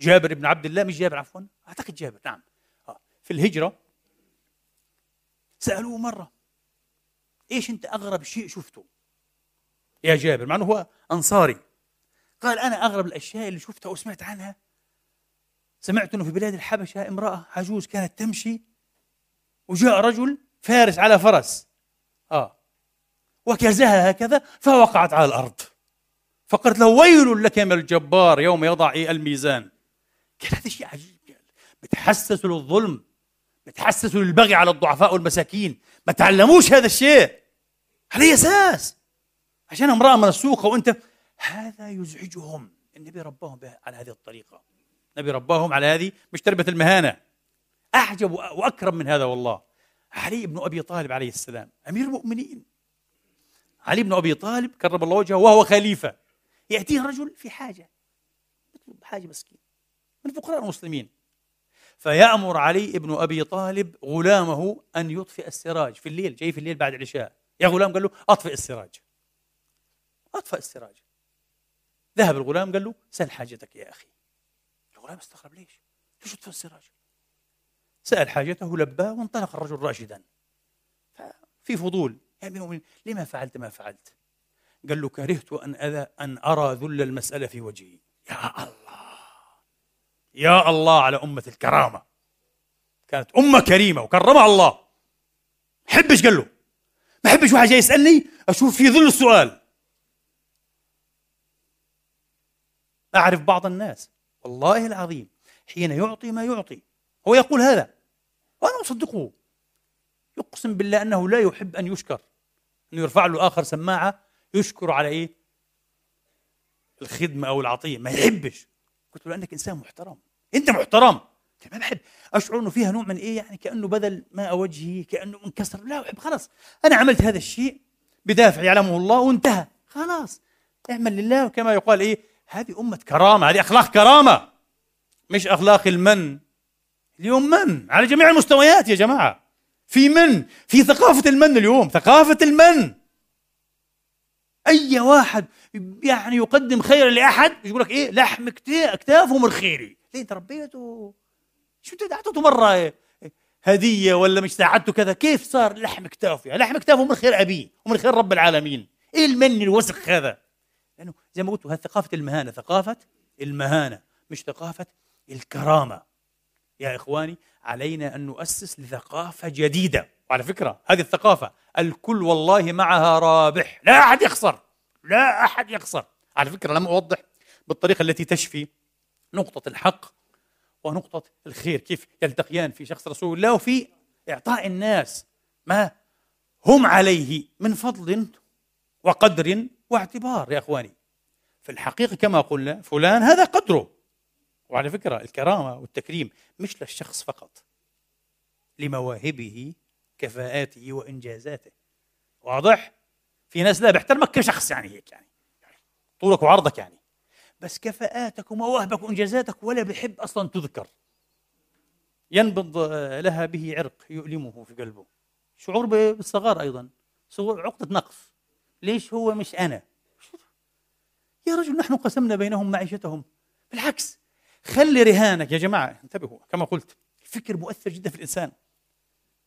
A: جابر بن عبد الله مش جابر عفوا أعتقد جابر نعم. آه، في الهجرة سألوه مرة إيش أنت أغرب شيء شفته؟ يا جابر مع أنه هو أنصاري. قال أنا أغرب الأشياء اللي شفتها وسمعت عنها. سمعت أنه في بلاد الحبشة امرأة عجوز كانت تمشي وجاء رجل فارس على فرس. آه. وكزها هكذا فوقعت على الأرض. فقلت له ويل لك من الجبار يوم يضع الميزان. قال هذا شيء عجيب. بتحسسوا للظلم بتحسسوا للبغي على الضعفاء والمساكين. ما تعلموش هذا الشيء. على أساس. عشان امرأة من السوق وأنت هذا يزعجهم. النبي رباهم على هذه الطريقة. النبي رباهم على هذه مش تربية المهانة. أعجب وأكرم من هذا والله. علي بن أبي طالب عليه السلام أمير المؤمنين. علي بن أبي طالب كرم الله وجهه وهو خليفة. يأتيه رجل في حاجة. يطلب حاجة مسكين من فقراء المسلمين. فيأمر علي بن أبي طالب غلامه أن يطفئ السراج في الليل. جاي في الليل بعد العشاء. يا غلام قال له أطفئ السراج. أطفأ السراج. ذهب الغلام قال له سل حاجتك يا أخي. الغلام استغرب ليش؟ ليش تطفئ السراج سأل حاجته لباه وانطلق الرجل راشدا. في فضول يا أمير المؤمنين لما فعلت؟ ما فعلت. قال له كرهت أن أذى أن أرى ذل المسألة في وجهي. يا الله! يا الله على أمة الكرامة! كانت أمة كريمة وكرمها الله. حبش؟ قال له. ما حبش واحد جاي يسألني؟ أشوف في ظل السؤال. أعرف بعض الناس. والله العظيم حين يعطي ما يعطي. هو يقول هذا. وأنا أصدقه. يقسم بالله أنه لا يحب أن يشكر. أنه يرفع له آخر سماعة يشكر على إيه؟ الخدمة أو العطية. ما يحبش. قلت له أنك إنسان محترم. أنت محترم. ما بحب. أشعر أنه فيها نوع من إيه؟ يعني كأنه بذل ماء وجهي كأنه انكسر لا أحب. خلاص. أنا عملت هذا الشيء بدافع يعلمه الله وانتهى. خلاص. اعمل لله وكما يقال إيه؟ هذه أمة كرامة هذه أخلاق كرامة. مش أخلاق المن. اليوم من؟ على جميع المستويات يا جماعة. في من؟ في ثقافة المن اليوم. ثقافة المن. أي واحد يعني يقدم خيرا لأحد يقول لك إيه؟ لحم أكتافه من خيري ليه أنت ربيته شو أنت أعطيته مرة؟ هدية ولا مش ساعدته كذا؟ كيف صار لحم كتافه؟ لحم كتافه من خير أبيه ومن خير رب العالمين. إيه المن الوسخ هذا؟ زي ما قلت هذه ثقافة المهانة ثقافة المهانة مش ثقافة الكرامة. يا إخواني علينا أن نؤسس لثقافة جديدة. وعلى فكرة هذه الثقافة الكل والله معها رابح. لا أحد يخسر. لا أحد يخسر. على فكرة لم أوضح بالطريقة التي تشفي نقطة الحق ونقطة الخير. كيف يلتقيان في شخص رسول الله وفي إعطاء الناس ما هم عليه من فضل وقدر واعتبار. يا إخواني في الحقيقة كما قلنا فلان هذا قدره. وعلى فكرة الكرامة والتكريم مش للشخص فقط لمواهبه كفاءاته وإنجازاته. واضح؟ في ناس لا بيحترمك كشخص يعني هيك يعني طولك وعرضك يعني. بس كفاءاتك ومواهبك وإنجازاتك ولا بيحب أصلا تذكر. ينبض لها به عرق يؤلمه في قلبه. شعور بالصغار أيضا عقدة نقص. ليش هو مش أنا؟ يا رجل نحن قسمنا بينهم معيشتهم. بالعكس خلي رهانك يا جماعة. انتبهوا كما قلت الفكر مؤثر جدا في الإنسان.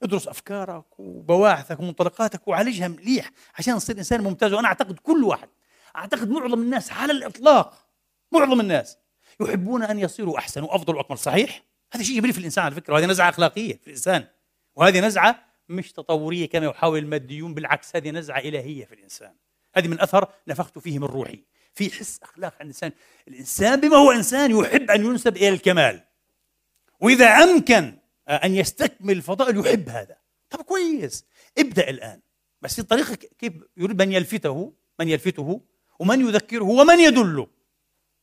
A: ادرس أفكارك وبواحثك ومنطلقاتك وعالجها مليح عشان تصير إنسان ممتاز. وأنا أعتقد كل واحد أعتقد معظم الناس على الإطلاق معظم الناس يحبون أن يصيروا أحسن وأفضل وأكمل. صحيح؟ هذا شيء جميل في الإنسان على فكرة وهذه نزعة أخلاقية في الإنسان. وهذه نزعة مش تطورية كما يحاول الماديون بالعكس هذه نزعة إلهية في الإنسان. هذه من أثر نفخت فيه من روحي. في حس أخلاق عند الإنسان. الإنسان بما هو إنسان يحب أن ينسب إلى الكمال. وإذا أمكن أن يستكمل الفضائل يحب هذا. طب كويس. ابدأ الآن. بس الطريقة كيف يريد من يلفته من يلفته ومن يذكره ومن يدله.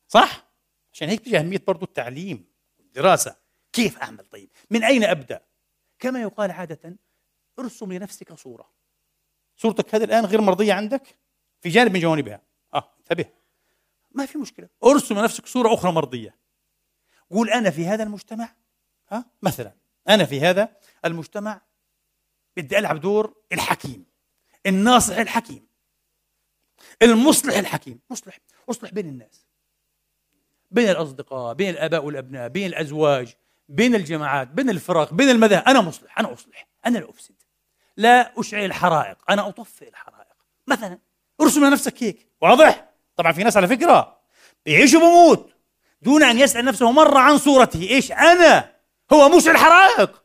A: صح؟ عشان هيك تجي أهمية برضه التعليم والدراسة. كيف أعمل؟ طيب من أين أبدأ؟ كما يقال عادة ارسم لنفسك صورة. صورتك هذه الآن غير مرضية عندك؟ في جانب من جوانبها. آه انتبه. ما في مشكلة. ارسم لنفسك صورة أخرى مرضية. قول أنا في هذا المجتمع ها؟ مثلا أنا في هذا المجتمع بدي ألعب دور الحكيم الناصح الحكيم المصلح الحكيم. مصلح أصلح بين الناس. بين الأصدقاء بين الآباء والأبناء بين الأزواج بين الجماعات بين الفرق بين المذاهب. أنا مصلح أنا أصلح أنا لا أفسد. لا أشعل الحرائق أنا أطفئ الحرائق. مثلا ارسم لنفسك هيك واضح؟ طبعا في ناس على فكرة بيعيش وبموت دون أن يسأل نفسه مرة عن صورته. إيش أنا؟ هو مشعل حرائق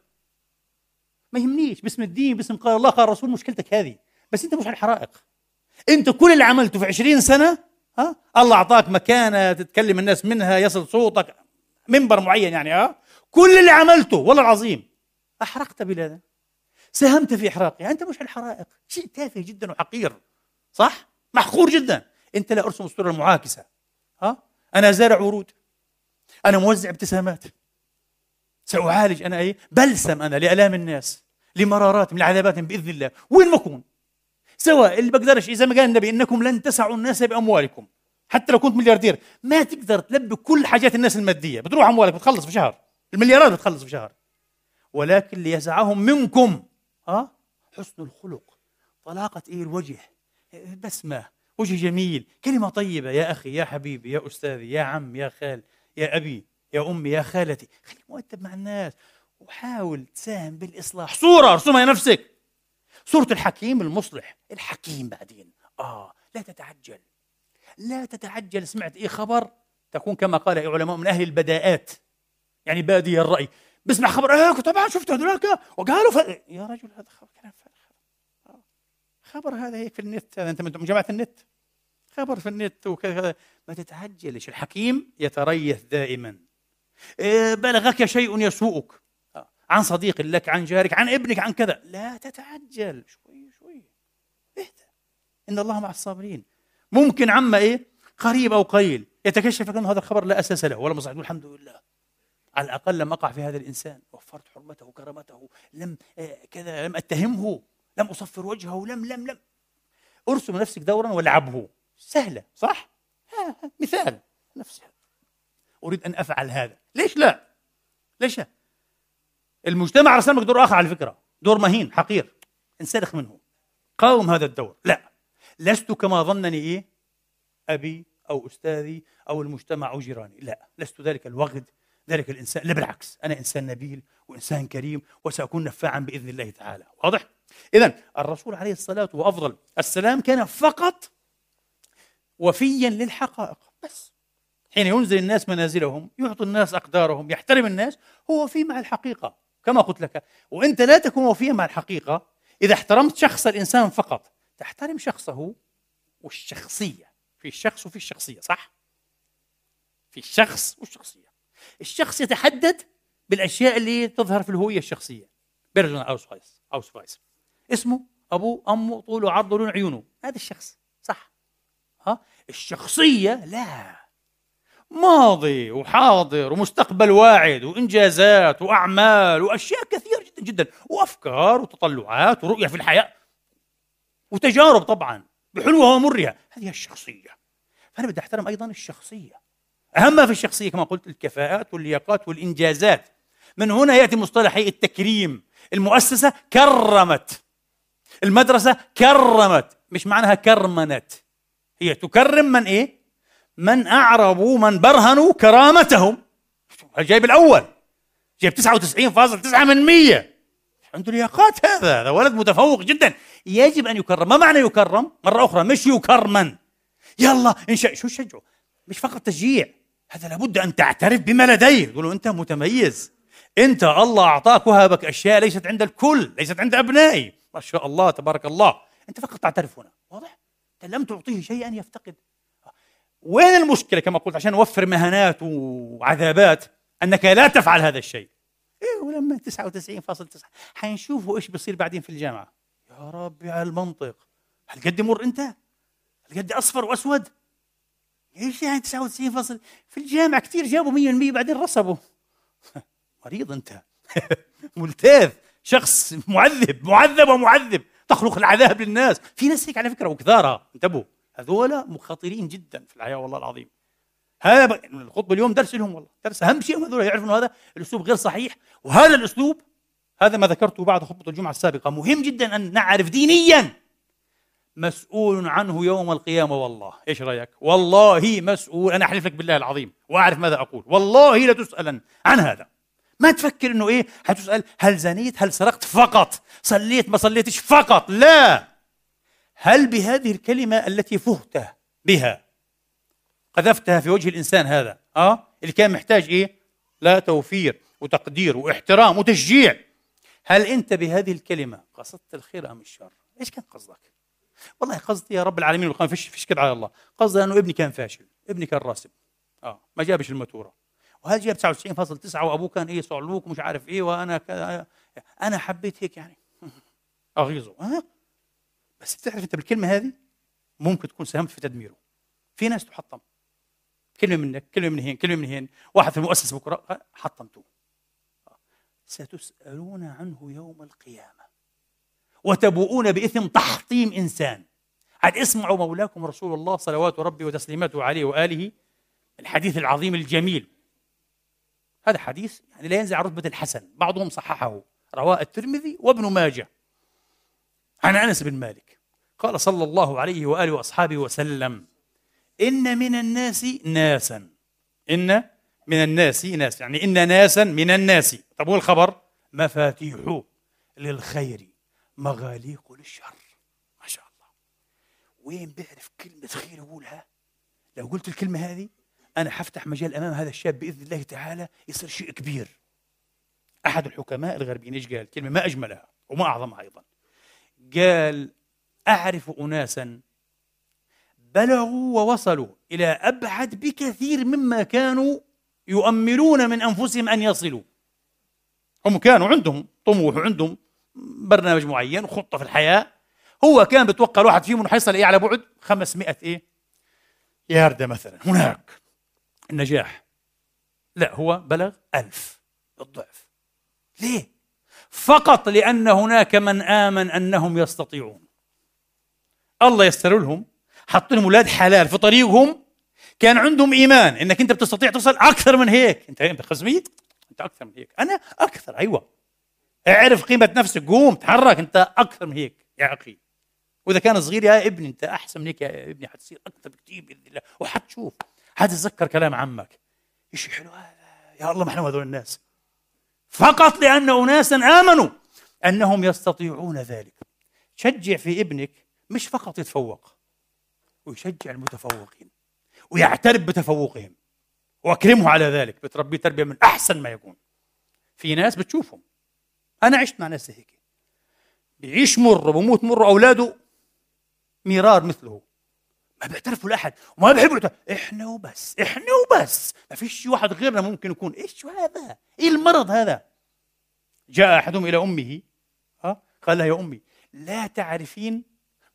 A: ما يهمنيش. باسم الدين باسم قال الله قال الرسول مشكلتك هذه. بس أنت مشعل حرائق أنت كل اللي عملته في عشرين سنة ها؟ الله أعطاك مكانة تتكلم الناس منها يصل صوتك منبر معين يعني ها؟ كل اللي عملته والله العظيم. أحرقت بلادك. ساهمت في إحراقها أنت مش الحرائق شيء تافه جدا وحقير صح؟ محقور جدا. أنت لا أرسم الصورة المعاكسة. ها؟ أنا زارع ورود. أنا موزع ابتسامات. سأعالج أنا إيه؟ بلسم أنا لآلام الناس لمراراتهم لعذاباتهم بإذن الله. وين ما أكون. سواء اللي بقدرش إذا ما قال النبي إنكم لن تسعوا الناس بأموالكم. حتى لو كنت ملياردير. ما تقدر تلبي كل حاجات الناس المادية. بتروح أموالك بتخلص في شهر. المليارات بتخلص في شهر. ولكن ليسعهم منكم ها؟ حسن الخلق طلاقة إيه الوجه؟ بسمة. وجه جميل. كلمة طيبة. يا أخي يا حبيبي يا أستاذي يا عم يا خال يا أبي يا أمي يا خالتي. خليك مؤدب مع الناس وحاول تساهم بالإصلاح. صورة ارسمها لنفسك. صورة الحكيم المصلح. الحكيم بعدين. آه. لا تتعجل. لا تتعجل. سمعت إيه خبر؟ تكون كما قال علماء من أهل البداءات. يعني بادي الرأي. بسمع خبر. إيه طبعا شفت هذولاك؟ وقالوا ف... يا رجل هذا خبر كلام خبر هذا هيك في النت هذا أنت من جماعة النت. خبر في النت وكذا ما تتعجلش الحكيم؟ يتريث دائما. إيه بلغك شيء يسوءك. عن صديق لك عن جارك عن ابنك عن كذا. لا تتعجل. شوي شوي. اهدى إن الله مع الصابرين. ممكن عما إيه؟ قريب أو قليل. يتكشف لك أنه هذا الخبر لا أساس له ولا مصلحه الحمد لله. على الأقل لم أقع في هذا الإنسان. وفرت حرمته وكرامته لم آه، كذا لم أتهمه. لم أصفر وجهه لم لم لم. ارسم نفسك دورا والعبه. سهلة صح؟ مثال. نفس هذا أريد أن أفعل هذا. ليش لا؟ ليش لا؟ المجتمع رسمك دور آخر على فكرة. دور مهين حقير. انسلخ منه. قاوم هذا الدور. لا. لست كما ظنني إيه أبي أو أستاذي أو المجتمع أو جيراني. لا. لست ذلك الوغد ذلك الإنسان. لا بالعكس. أنا إنسان نبيل وإنسان كريم وسأكون نفاعا بإذن الله تعالى. واضح؟ إذا الرسول عليه الصلاة وأفضل السلام كان فقط وفيا للحقائق. بس حين ينزل الناس منازلهم يعطي الناس أقدارهم يحترم الناس هو وفي مع الحقيقة كما قلت لك. وأنت لا تكون وفيا مع الحقيقة إذا احترمت شخص الإنسان فقط تحترم شخصه والشخصية. في الشخص وفي الشخصية صح؟ في الشخص والشخصية. الشخص يتحدد بالأشياء اللي تظهر في الهوية الشخصية. Personalausweis Ausweis اسمه أبوه أمه طوله عرضه لون عيونه. هذا الشخص صح. ها؟ الشخصية لا. ماضي وحاضر ومستقبل واعد وإنجازات وأعمال وأشياء كثيرة جدا جدا وأفكار وتطلعات ورؤية في الحياة وتجارب طبعا بحلوها ومرها. هذه الشخصية. فأنا بدي أحترم أيضا الشخصية. أهم ما في الشخصية كما قلت الكفاءات واللياقات والإنجازات. من هنا يأتي مصطلح التكريم. المؤسسة كرمت. المدرسة كرمت. مش معناها كرمنت. هي تكرم من إيه؟ من أعربوا من برهنوا كرامتهم. الجايب الأول. جايب 99.9 من 100 عنده لياقات هذا. هذا ولد متفوق جدا. يجب أن يكرم. ما معنى يكرم؟ مرة أخرى مش يكرمن. يلا شاء شو شجعه؟ مش فقط تشجيع. هذا لابد أن تعترف بما لديه. تقول أنت متميز. أنت الله أعطاك وهبك أشياء ليست عند الكل ليست عند أبنائي. ما شاء الله تبارك الله. أنت فقط تعترف هنا. واضح؟ أنت لم تعطيه شيئا يفتقد. وين المشكلة كما قلت عشان نوفر مهانات وعذابات أنك لا تفعل هذا الشيء؟ إيه ولما 99.9 حنشوفوا إيش بيصير بعدين في الجامعة. يا ربي على المنطق. هل قد مر أنت؟ هل قد أصفر وأسود؟ إيش يعني 99 فصل في الجامعة كثير جابوا 100% بعدين رسبوا. مريض أنت. ملتاذ شخص معذب معذب ومعذب. تخلق العذاب للناس. في ناس هيك على فكرة وكثارة. انتبهوا. هذول مخاطرين جدا في الحياة والله العظيم. هذا الخطبه اليوم درس لهم والله. درس أهم شيء هذول يعرفوا إنه هذا الأسلوب غير صحيح. وهذا الأسلوب هذا ما ذكرته بعد خطبة الجمعة السابقة. مهم جدا أن نعرف دينيا. مسؤول عنه يوم القيامة والله. إيش رأيك؟ والله مسؤول. أنا أحلف لك بالله العظيم. وأعرف ماذا أقول. والله لتسألن عن هذا. ما تفكر إنه إيه؟ حتسال هل زنيت؟ هل سرقت؟ فقط. صليت؟ ما صليتش؟ فقط. لا. هل بهذه الكلمة التي فهت بها قذفتها في وجه الإنسان هذا آه؟ اللي كان محتاج إيه؟ لا توفير وتقدير واحترام وتشجيع. هل أنت بهذه الكلمة قصدت الخير أم الشر؟ إيش كان قصدك؟ والله قصدي يا رب العالمين والقيامة فيش فيش كده على الله. قصدي أنه ابني كان فاشل ابني كان راسب آه ما جابش الماتورة. وهذا جاب 99.9 وأبوه كان إيه صعلوك ومش عارف إيه وأنا كذا أنا حبيت هيك يعني. أغيظه. ها بس تعرف أنت بالكلمة هذه ممكن تكون ساهمت في تدميره. في ناس تحطم. كلمة منك كلمة من هين كلمة من هين. واحد في المؤسسة بكرة حطمته. ستسألون عنه يوم القيامة. وتبوؤون بإثم تحطيم إنسان. عاد اسمعوا مولاكم رسول الله صلوات ربي وتسليماته عليه وآله. الحديث العظيم الجميل. هذا حديث يعني لا ينزع رتبة الحسن. بعضهم صححه رواه الترمذي وابن ماجه. عن أنس بن مالك. قال صلى الله عليه وآله وأصحابه وسلم إن من الناس ناسا. إن من الناس ناس يعني إن ناسا من الناس. طب والخبر؟ مفاتيح للخير مغاليق للشر. ما شاء الله. وين بيعرف كلمة خير يقولها؟ لو قلت الكلمة هذه أنا حفتح مجال أمام هذا الشاب بإذن الله تعالى يصير شيء كبير. أحد الحكماء الغربيين إيش قال؟ كلمة ما أجملها وما أعظمها أيضا. قال أعرف أناسا بلغوا ووصلوا إلى أبعد بكثير مما كانوا يؤملون من أنفسهم أن يصلوا. هم كانوا عندهم طموح وعندهم برنامج معين وخطة في الحياة. هو كان بتوقع الواحد فيهم إنه حيصل إيه على بعد 500 إيه؟ ياردة مثلا هناك. النجاح لا هو بلغ ألف الضعف ليه؟ فقط لأن هناك من آمن أنهم يستطيعون. الله يستر لهم حط لهم أولاد حلال في طريقهم. كان عندهم إيمان إنك أنت بتستطيع تصل أكثر من هيك. أنت أنت 500 أنت أكثر من هيك. أنا أكثر أيوه. اعرف قيمة نفسك قوم تحرك أنت أكثر من هيك يا أخي. وإذا كان صغير يا ابني أنت أحسن من هيك يا ابني حتصير أكثر بكثير بإذن الله. وحتشوف. حتتذكر كلام عمك. شيء حلو هذا؟ يا الله ما إحنا هذول الناس. فقط لأن اناسا آمنوا أنهم يستطيعون ذلك. شجع في ابنك مش فقط يتفوق ويشجع المتفوقين ويعترف بتفوقهم وأكرمه على ذلك. بتربيه تربية من أحسن ما يكون. في ناس بتشوفهم. أنا عشت مع ناس هيك. بيعيش مر وبموت مر اولاده ميرار مثله. ما بيعترفوا لأحد وما بيحبوا إحنا وبس إحنا وبس ما فيش واحد غيرنا ممكن يكون. إيش هذا؟ إيه المرض هذا؟ جاء أحدهم إلى أمه ها قال لها يا أمي لا تعرفين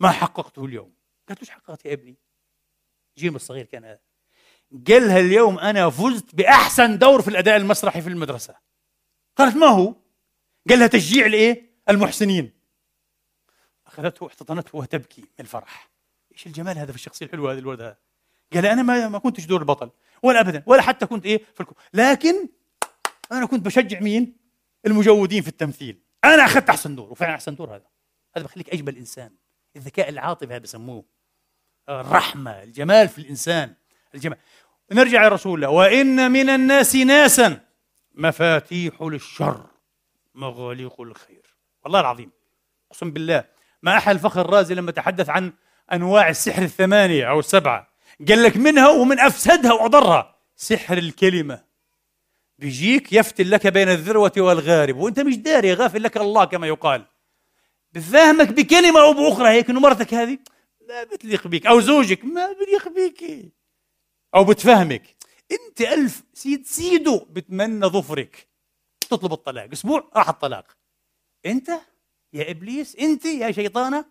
A: ما حققته اليوم. قالت إيش حققت يا ابني؟ جيم الصغير كان هذا. قال لها اليوم أنا فزت بأحسن دور في الأداء المسرحي في المدرسة. قالت ما هو؟ قال لها تشجيع لإيه؟ المحسنين. أخذته واحتضنته وهي تبكي من الفرح. إيش الجمال هذا في الشخصية الحلوة هذه الولد هذا. قال أنا ما ما كنتش دور البطل ولا ابدا ولا حتى كنت إيه في الكو. لكن أنا كنت بشجع مين؟ المجودين في التمثيل. أنا أخذت أحسن دور وفعلا أحسن دور هذا. هذا بخليك أجمل إنسان. الذكاء العاطفي هذا بسموه. الرحمة الجمال في الإنسان. الجمال. نرجع لرسول الله. وإن من الناس ناسا مفاتيح للشر مغاليق الخير. والله العظيم أقسم بالله ما احد الفخر الرازي لما تحدث عن أنواع السحر الثمانية أو السبعة. قال لك منها ومن أفسدها وأضرها. سحر الكلمة. بيجيك يفتل لك بين الذروة والغارب. وأنت مش داري غافل لك الله كما يقال. بفهمك بكلمة أو بأخرى هيك إنه مرتك هذه ما بتليق بك أو زوجك ما بليق بك أو بتفهمك. أنت ألف سيد سيدو بتمنى ظفرك. تطلب الطلاق. أسبوع راح الطلاق. أنت يا إبليس أنت يا شيطانة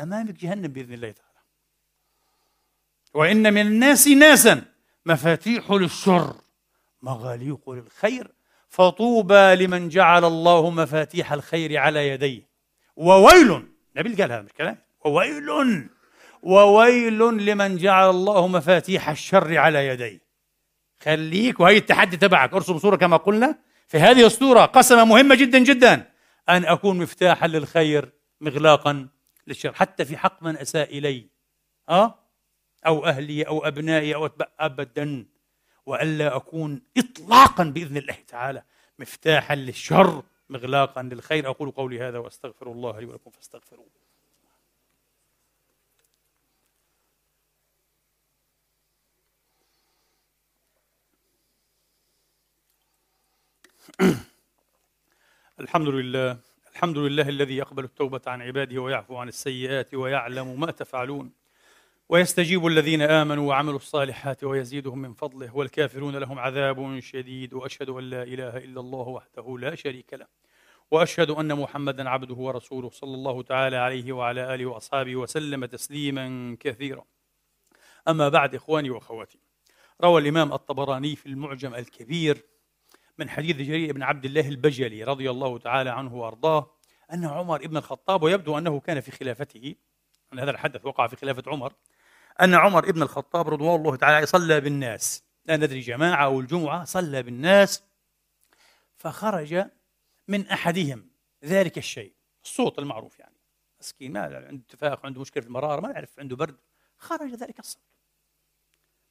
A: امامك جهنم بإذن الله تعالى. وإن من الناس ناسا مفاتيح للشر مغاليق للخير فطوبى لمن جعل الله مفاتيح الخير على يديه. وويل نبيل قال هذا الكلام وويل وويل لمن جعل الله مفاتيح الشر على يديه. خليك وهي التحدي تبعك. ارسم صورة كما قلنا في هذه الصورة قسمة مهمة جدا جدا. أن أكون مفتاحا للخير مغلاقا. للشر حتى في حق من أساء إلي. أه؟ أو أهلي أو أبنائي أو أتبع أبدا. وألا أكون إطلاقا بإذن الله تعالى مفتاحا للشر مغلاقا للخير. أقول قولي هذا وأستغفر الله لي ولكم فاستغفروه. الحمد لله. الحمد لله الذي يقبل التوبة عن عباده ويعفو عن السيئات ويعلم ما تفعلون. ويستجيب الذين آمنوا وعملوا الصالحات ويزيدهم من فضله والكافرون لهم عذاب شديد وأشهد أن لا إله إلا الله وحده لا شريك له. وأشهد أن محمدا عبده ورسوله صلى الله تعالى عليه وعلى آله وأصحابه وسلم تسليما كثيرا. أما بعد إخواني وأخواتي روى الإمام الطبراني في المعجم الكبير من حديث جرير بن عبد الله البجلي رضي الله تعالى عنه وأرضاه أن عمر بن الخطاب ويبدو أنه كان في خلافته أن هذا الحدث وقع في خلافة عمر أن عمر بن الخطاب رضوان الله تعالى صلى بالناس. لا ندري جماعة أو الجمعة صلى بالناس فخرج من أحدهم ذلك الشيء. الصوت المعروف يعني. مسكين ما عنده تفاخ عنده مشكلة في المرارة ما يعرف عنده برد. خرج ذلك الصوت.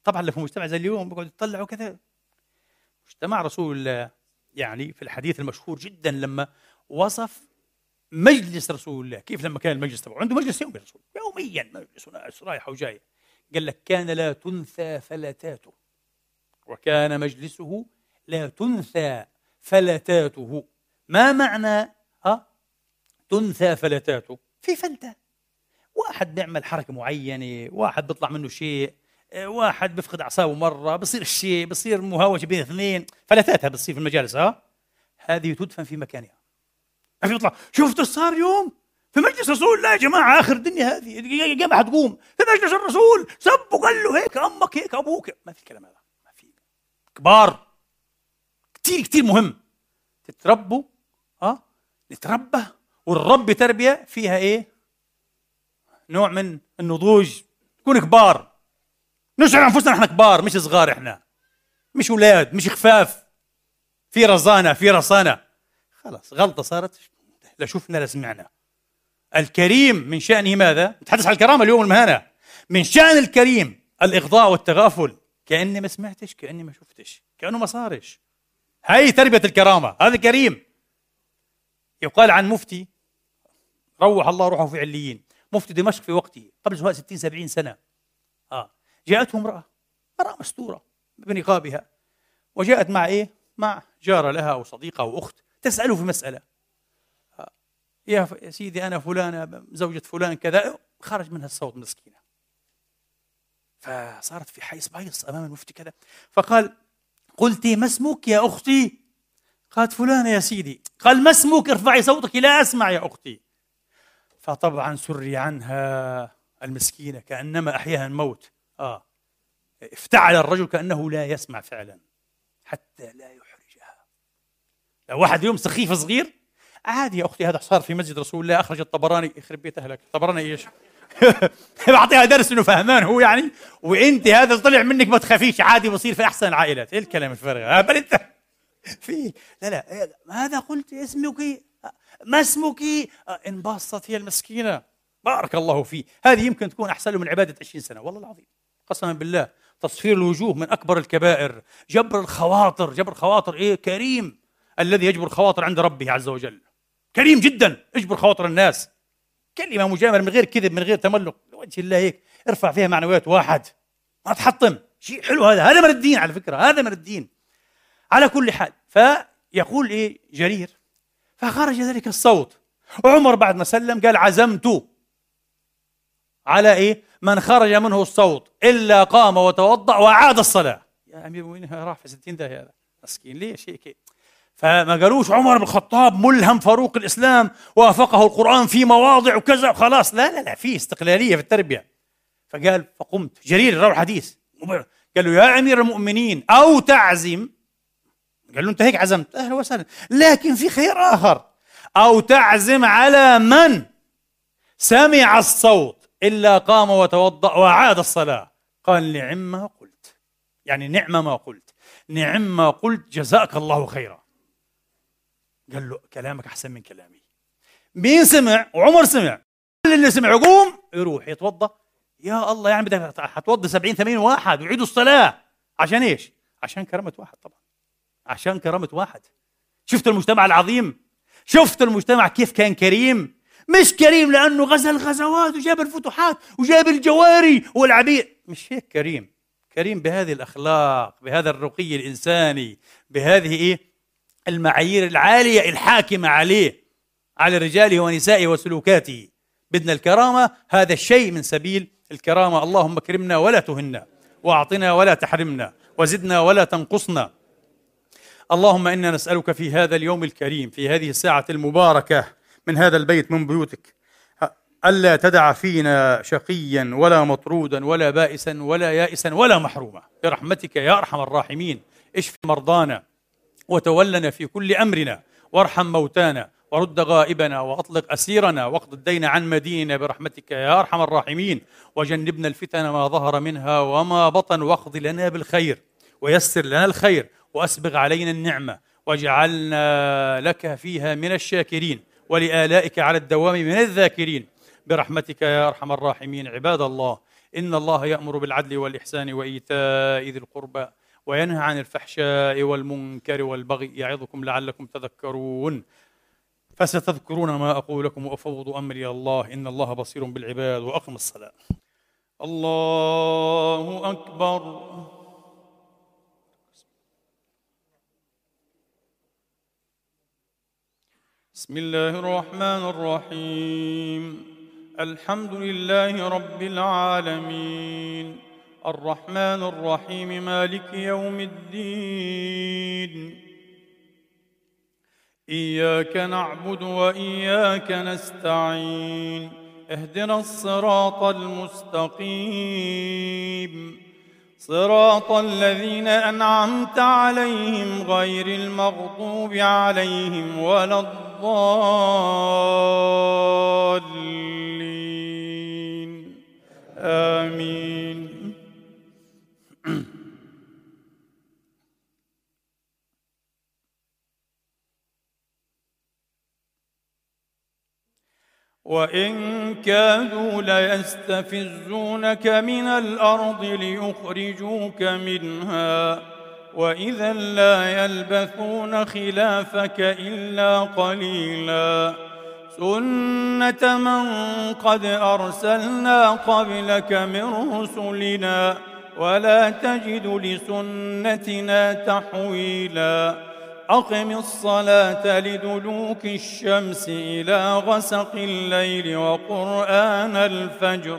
A: طبعا لو في مجتمع زي اليوم بيقعدوا يطلعوا كذا. مجتمع رسول الله يعني في الحديث المشهور جدا لما وصف مجلس رسول الله. كيف لما كان المجلس تبعه؟ عنده مجلس يومي رسول يوميا. مجلس رايحه وجايه قال لك كان لا تنثى فلتاته وكان مجلسه لا تنثى فلتاته ما معنى ها؟ تنثى فلتاته في فلتة. واحد بيعمل حركة معينة واحد بيطلع منه شيء واحد بيفقد أعصابه مرة بصير الشيء بصير مهاوشة بين اثنين فلتاتها بتصير في المجالس ها؟ هذه تدفن في مكانها. ما في يطلع شفت صار اليوم؟ في مجلس رسول الله يا جماعة آخر الدنيا هذه القيامة حتقوم في مجلس الرسول سب وقال له هيك أمك هيك أبوك. ما في الكلام هذا ما في. كبار. كثير كثير مهم. تتربوا ها؟ نتربى والرب تربية فيها إيه؟ نوع من النضوج. نكون كبار. نشعر أنفسنا إحنا كبار مش صغار إحنا. مش أولاد مش خفاف. في رزانة في رصانة. خلاص غلطة صارت. لا شفنا لا سمعنا. الكريم من شأنه ماذا؟ نتحدث عن الكرامة اليوم المهانة. من شأن الكريم الإغضاء والتغافل. كأني ما سمعتش كأني ما شفتش كأنه ما صارش. هاي تربية الكرامة هذا كريم. يقال عن مفتي روح الله روحه في عليين. مفتي دمشق في وقته قبل 60 70 سنة. آه جاءته امرأة امرأة مستورة بنقابها وجاءت مع إيه؟ مع جارة لها أو صديقة أو أخت تسأله في مسألة. يا سيدي أنا فلانة زوجة فلان كذا. خرج منها الصوت مسكينة. فصارت في حيص بايص أمام المفتي كذا. فقال قلت ما اسمك يا أختي؟ قالت فلانة يا سيدي. قال ما اسمك؟ ارفعي صوتك لا أسمع يا أختي. فطبعا سري عنها المسكينة كأنما أحياها الموت. آه. افتعل الرجل كأنه لا يسمع فعلا حتى لا يحرجها. لو واحد يوم سخيف صغير عادي يا أختي هذا صار في مسجد رسول الله أخرج الطبراني يخرب بيت أهلك. الطبراني إيش؟ بعطيها درس إنه فهمان هو يعني وأنت هذا طلع منك ما تخافيش عادي بصير في أحسن العائلات. إيه الكلام الفارغ؟ بل أنت في لا لا ماذا قلت؟ اسمك؟ ما اسمك؟ انبسطت هي المسكينة. بارك الله فيه هذه يمكن تكون أحسن له من عبادة 20 سنة والله العظيم. قسما بالله تصفير الوجوه من أكبر الكبائر جبر الخواطر جبر خواطر إيه؟ كريم الذي يجبر خواطر عند ربه عز وجل. كريم جدا اجبر خواطر الناس. كلمة مجاملة من غير كذب من غير تملق. لوجه الله هيك ارفع فيها معنويات واحد. ما تحطم. شيء حلو هذا. هذا من الدين على فكرة هذا من الدين. على كل حال فيقول إيه؟ جرير. فخرج ذلك الصوت. وعمر بعد ما سلم قال عزمت على إيه؟ من خرج منه الصوت إلا قام وتوضأ واعاد الصلاة. يا أمير المؤمنين راح في 60 داهية هذا. مسكين ليش هيك فما قالوش عمر بن الخطاب ملهم فاروق الإسلام وافقه القرآن في مواضع وكذا خلاص. لا لا لا في استقلالية في التربية. فقال فقمت. جرير روى الحديث قال له يا أمير المؤمنين أو تعزم. قال له انت هيك عزمت. أهلا وسهلا. لكن في خير آخر. أو تعزم على من سمع الصوت. إلا قام وتوضأ واعاد الصلاة. قال نعم ما قلت. يعني نعم ما قلت. نعم ما قلت جزاك الله خيرا. قال له كلامك أحسن من كلامي. مين سمع؟ وعمر سمع. كل اللي سمع يقوم يروح يتوضأ. يا الله يعني بدك حتوضا 70 80 واحد ويعيدوا الصلاة. عشان إيش؟ عشان كرامة واحد طبعا. عشان كرامة واحد. شفت المجتمع العظيم؟ شفت المجتمع كيف كان كريم؟ مش كريم لأنه غزا الغزوات وجاب الفتوحات وجاب الجواري والعبيد مش هيك كريم؟ كريم بهذه الأخلاق بهذا الرقي الإنساني بهذه إيه؟ المعايير العالية الحاكمة عليه على رجاله ونسائه وسلوكاته. بدنا الكرامة هذا الشيء من سبيل الكرامة. اللهم كرمنا ولا تهنا واعطنا ولا تحرمنا وزدنا ولا تنقصنا. اللهم إنا نسألك في هذا اليوم الكريم في هذه الساعة المباركة من هذا البيت من بيوتك. ألا تدع فينا شقيا ولا مطرودا ولا بائسا ولا يائسا ولا محروما. برحمتك يا أرحم الراحمين. اشف مرضانا وتولنا في كل أمرنا. وارحم موتانا. ورد غائبنا. وأطلق أسيرنا. واقض الدين عن مديننا برحمتك يا أرحم الراحمين. وجنبنا الفتن ما ظهر منها وما بطن. واقض لنا بالخير. ويسر لنا الخير. وأسبغ علينا النعمة. واجعلنا لك فيها من الشاكرين. ولآلائك على الدوام من الذاكرين. برحمتك يا أرحم الراحمين. عباد الله إن الله يأمر بالعدل والإحسان وإيتاء ذي القربى وينهى عن الفحشاء والمنكر والبغي. يعظكم لعلكم تذكرون. فستذكرون ما أقول لكم وأفوض أمري الله. إن الله بصير بالعباد وأقم الصلاة. الله أكبر. بسم الله الرحمن الرحيم. الحمد لله رب العالمين. الرحمن الرحيم مالك يوم الدين. إياك نعبد وإياك نستعين. اهدنا الصراط المستقيم. صراط الذين أنعمت عليهم غير المغضوب عليهم ولا الضالين. آمين. وإن كادوا ليستفزونك من الأرض ليخرجوك منها. وإذا لا يلبثون خلافك إلا قليلا سنة من قد أرسلنا قبلك من رسلنا ولا تجد لسنتنا تحويلاً أقم الصلاة لدلوك الشمس إلى غسق الليل وقرآن الفجر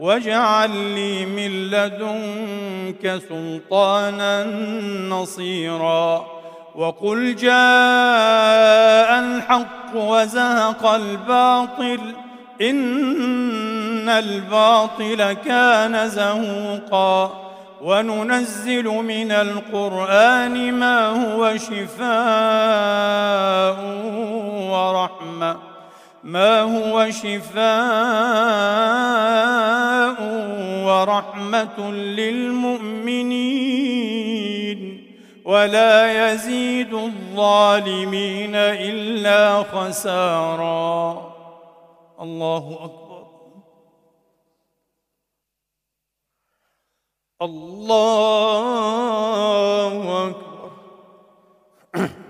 A: واجعل لي من لدنك سلطانا نصيرا. وقل جاء الحق وزهق الباطل إن الباطل كان زهوقا. وننزل من القرآن ما هو شفاء ورحمة. ما هو شفاء ورحمة للمؤمنين ولا يزيد الظالمين إلا خسارا. الله أكبر. الله أكبر.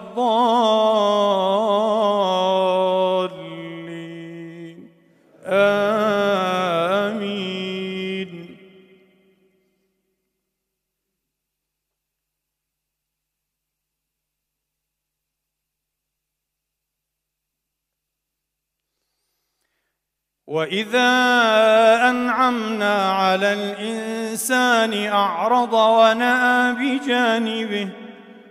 A: آمين. وإذا أنعمنا على الإنسان أعرض ونأى بجانبه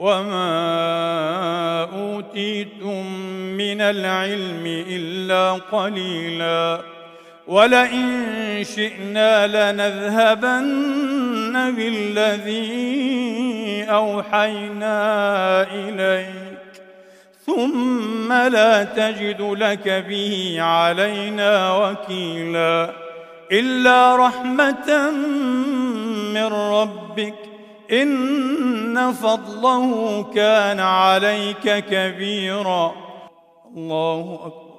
A: وما اوتيتم من العلم الا قليلا ولئن شئنا لنذهبن بالذي اوحينا اليك ثم لا تجد لك به علينا وكيلا الا رحمه من ربك إن فضله كان عليك كبيرا. الله أكبر.